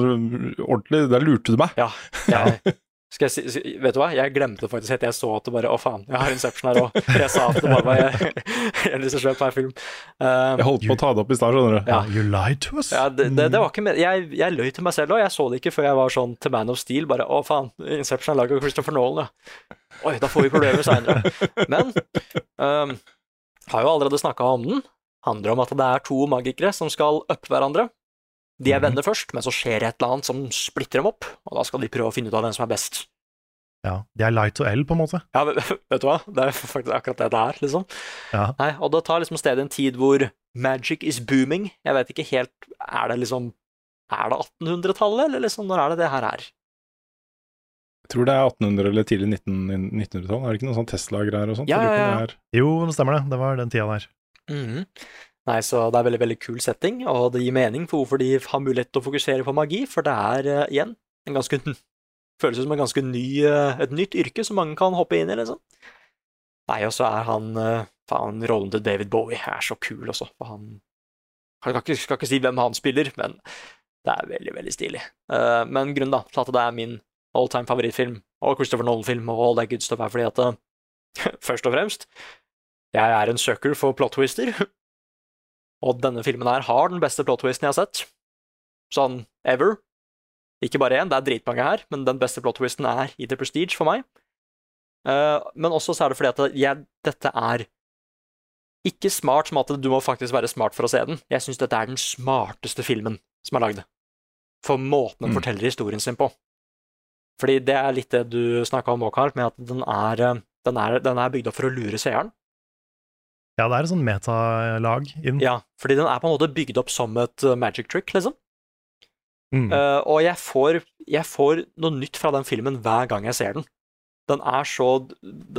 ordentlig Der lurte du meg. ja. Jeg, skal jeg si, vet du hva, jeg glemte faktisk helt jeg så at det bare Å, faen, jeg har Inception her òg. Jeg sa at det bare var jeg, en regissør på en film. Um, Jeg holdt på å ta det opp i stad, skjønner du. Ja. You lied to us. Ja, det, det, det var ikke med. Jeg, jeg løy til meg selv òg. Jeg så det ikke før jeg var sånn til Man of Steel. Bare å, faen, Inception er laget av Christopher Nolan, ja. Oi, da får vi problemer seinere. Men um, har jo allerede snakka om den. Handler om at det er to magikere som skal uppe hverandre. De er Mhm. venner først, men så skjer det et eller annet som splitter dem opp, og da skal de prøve å finne ut av hvem som er best. Ja, De er light og L, på en måte. Ja, vet vet du hva? Det er faktisk akkurat det det er, liksom. Ja. Nei, og det tar liksom sted i en tid hvor magic is booming. Jeg vet ikke helt Er det liksom Er det 1800-tallet, eller liksom når er det det her er? Jeg tror det er 1800- eller tidlig 1900-tall. Er det ikke noe sånn Tesla-greier og sånt? Ja, ja, ja. Jo, det stemmer det. Det var den tida der. Mhm. Nei, så det er veldig, veldig kul setting, og det gir mening for hvorfor de har mulighet til å fokusere på magi, for det er uh, igjen en ganske Føles som en ganske ny, uh, et nytt yrke som mange kan hoppe inn i, liksom. Nei, og så er han uh, Faen, rollen til David Bowie er så kul også, for han skal ikke, skal ikke si hvem han spiller, men det er veldig, veldig stilig. Men grunnen da, til at det er min all time favorittfilm, og Christopher Nolan-film, og all that good stuff, er fordi at Først og fremst, jeg er en sucker for plot twister. Og denne filmen her har den beste plot twisten jeg har sett. Sånn ever. Ikke bare én, det er dritmange her, men den beste plot twisten er i The Prestige for meg. Eh, men også så er det fordi at jeg, dette er ikke smart som at du må faktisk være smart for å se den. Jeg syns dette er den smarteste filmen som er lagd. For måten den Mm. forteller historien sin på. Fordi det er litt det du snakka om òg, Carl, med at den er, eh, den, er, den er bygd opp for å lure seeren. Ja, det er et sånn metalag inn. Ja, fordi den er på en måte bygd opp som et eh, magic trick, liksom. Mm. Uh, og jeg får, jeg får noe nytt fra den filmen hver gang jeg ser den. Den er så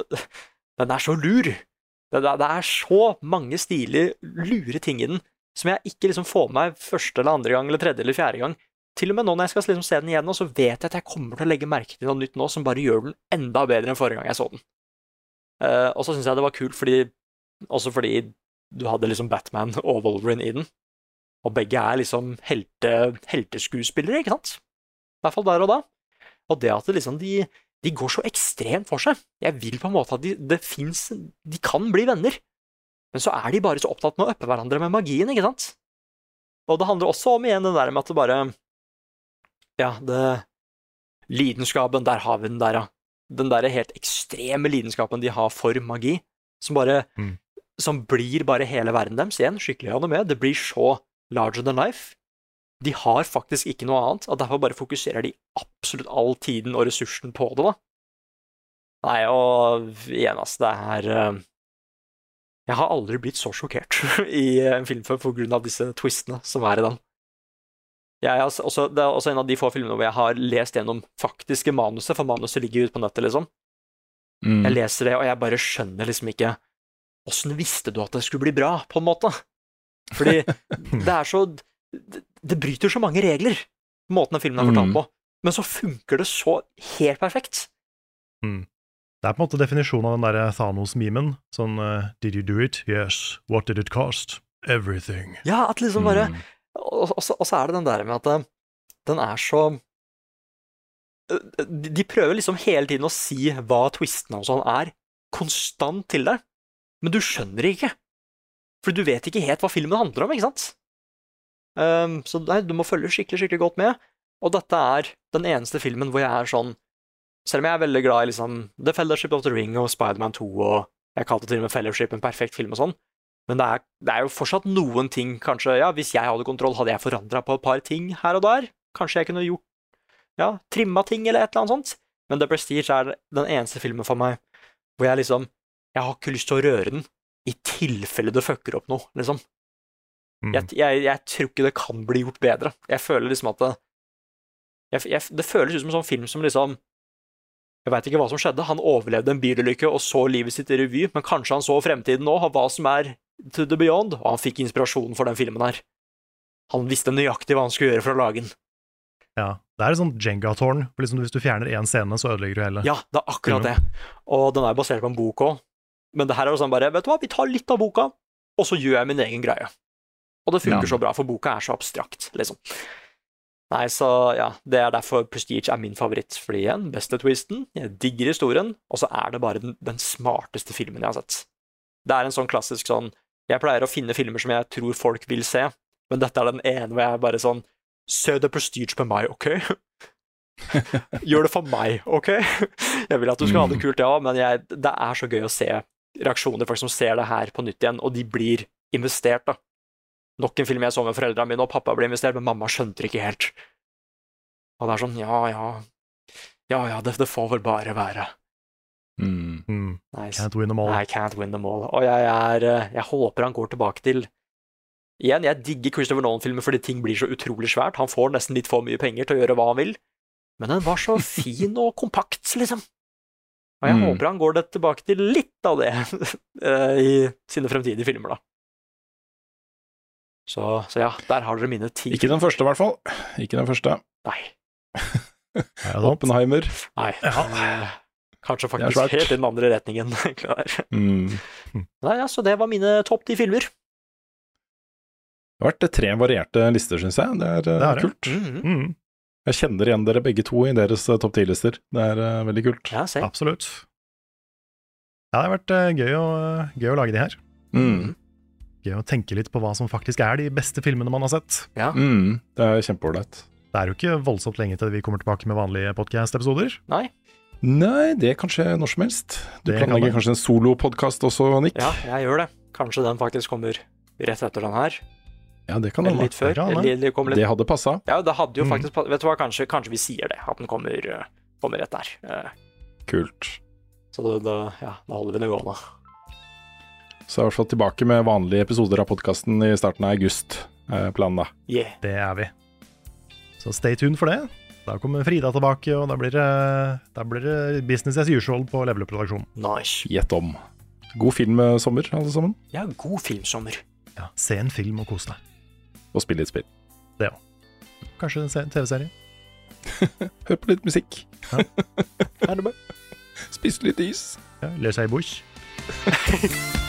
Den er så lur. Det, det, det er så mange stilige, lure ting i den som jeg ikke liksom får med meg første eller andre gang eller tredje eller fjerde gang. Til og med nå når jeg skal liksom se den igjen, så vet jeg at jeg kommer til å legge merke til noe nytt nå som bare gjør den enda bedre enn forrige gang jeg så den. Uh, og så syns jeg det var kult fordi også fordi du hadde liksom Batman og Wolverine i den. Og begge er liksom helte, helteskuespillere, ikke sant? I hvert fall der og da. Og det at det liksom de, de går så ekstremt for seg. Jeg vil på en måte at de, det fins De kan bli venner. Men så er de bare så opptatt med å uppe hverandre med magien, ikke sant? Og det handler også om igjen det der med at det bare Ja, det Lidenskapen, der har vi den der, ja. Den der helt ekstreme lidenskapen de har for magi, som bare Mm. Som blir bare hele verden deres. Igjen, skikkelig anime. Det blir så larger than life. De har faktisk ikke noe annet, og derfor bare fokuserer de absolutt all tiden og ressursen på det, da. Nei, og igjen, altså, det er eh, Jeg har aldri blitt så sjokkert i en film før på grunn av disse twistene som er i den. Er altså- også, det er også en av de få filmene hvor jeg har lest gjennom faktiske manuset, for manuset ligger ute på nettet, liksom. Mm. Jeg leser det, og jeg bare skjønner liksom ikke Åssen visste du at det skulle bli bra, på en måte? Fordi det er så Det, det bryter så mange regler, måten den filmen er fortalt Mm. på, men så funker det så helt perfekt. Det er på en måte definisjonen av den derre Thanos-memen. Sånn uh, Did you do it? Yes. What did it cost? Everything. Ja, at liksom bare Mm. Og, og, så, og så er det den der med at eh, den er så eh, de, de prøver liksom hele tiden å si hva twistene og sånn er, konstant til deg, men du skjønner det ikke. For du vet ikke helt hva filmen handler om, ikke sant? Um, så nei, du må følge skikkelig, skikkelig godt med. Og dette er den eneste filmen hvor jeg er sånn Selv om jeg er veldig glad i liksom The Fellowship of the Ring og Spiderman 2 og Jeg kalte til og med Fellowship en perfekt film og sånn, men det er, det er jo fortsatt noen ting, kanskje Ja, hvis jeg hadde kontroll, hadde jeg forandra på et par ting her og der. Kanskje jeg kunne gjort Ja, trimma ting eller et eller annet sånt. Men The Prestige er den eneste filmen for meg hvor jeg liksom Jeg har ikke lyst til å røre den i tilfelle det fucker opp noe, liksom. Mm. Jeg, jeg, jeg tror ikke det kan bli gjort bedre. Jeg føler liksom at det jeg, Det føles ut som en sånn film som liksom Jeg veit ikke hva som skjedde. Han overlevde en bilulykke og så livet sitt i revy, men kanskje han så fremtiden nå, hva som er to the beyond, og han fikk inspirasjonen for den filmen her. Han visste nøyaktig hva han skulle gjøre for å lage den. Ja. Det er et sånt Jenga-tårn. for Liksom, hvis du fjerner én scene, så ødelegger du hele. Ja, det er akkurat det. Og den er basert på en bok òg. Men det her er jo sånn bare Vet du hva, vi tar litt av boka, og så gjør jeg min egen greie. Og det funker Ja. så bra, for boka er så abstrakt, liksom. Nei, så ja, det er derfor Prestige er min favoritt. Fordi igjen, beste twisten, jeg digger historien, og så er det bare den, den smarteste filmen jeg har sett. Det er en sånn klassisk sånn Jeg pleier å finne filmer som jeg tror folk vil se, men dette er den ene hvor jeg bare sånn Se The Prestige med meg, OK? Gjør det for meg, OK? Jeg vil at du skal ha det kult, ja, men jeg, det er så gøy å se reaksjoner, folk som ser det her på nytt igjen, og de blir investert, da. Nok en film jeg så med foreldrene mine, og pappa ble investert, men mamma skjønte det ikke helt. Og det er sånn, ja, ja, ja, ja, det, det får vel bare være. Mm. Mm. Nice. Can't win them all. I can't win them all. Og jeg, er, eh, jeg håper han går tilbake til Igjen, jeg digger Christopher Nolan-filmer fordi ting blir så utrolig svært. Han får nesten litt for mye penger til å gjøre hva han vil. Men den var så fin og kompakt, liksom. Og jeg Mm. håper han går det tilbake til litt av det eh, i sine fremtidige filmer, da. Så, så ja, der har dere mine ti Ikke den første, i hvert fall. Ikke den første. Nei. Er? Oppenheimer. nei. Ja. eh, Kanskje faktisk helt i den andre retningen. Mm. Nei, ja, så det var mine topp ti filmer. Det har vært tre varierte lister, syns jeg. Det er, eh, Det er det. Mm -hmm. Mm. Jeg kjenner igjen dere begge to i deres eh, topp ti-lister. Det er uh, veldig kult. Ja, se. Absolutt. Ja, det har vært uh, gøy å, gøy å lage de her. Mm. Gøy å tenke litt på hva som faktisk er de beste filmene man har sett. Ja. Mm. Det er kjempeålreit. Det er jo ikke voldsomt lenge til vi kommer tilbake med vanlige podcast-episoder. Nei. Nei, det kan skje når som helst. Du Det planlegger kan kanskje en solopodkast også, Nick? Ja, jeg gjør det. Kanskje den faktisk kommer rett etter den her. Ja, det kan Eller litt før. Ja. Eller, eller litt Det hadde passa. Ja, det hadde jo Mm. faktisk Vet du hva, kanskje, kanskje vi sier det, at den kommer, eh, kommer rett der. Eh, Kult. Så da, da, ja, da holder vi det gående. Så er jeg i hvert fall tilbake med vanlige episoder av podkasten i starten av august. Eh, planen, da. Yeah. Det er vi. Så stay tuned for det. Da kommer Frida tilbake, og da blir det, da blir det business as usual på Level Up-produksjonen. Nice. Gjett om. God filmsommer, alle sammen. Ja, god filmsommer. Ja, se en film og kos deg. Og spille litt spill. Kanskje en TV-serie. Hør på litt musikk. Ja. Spis litt is. Ja, Les ei bush.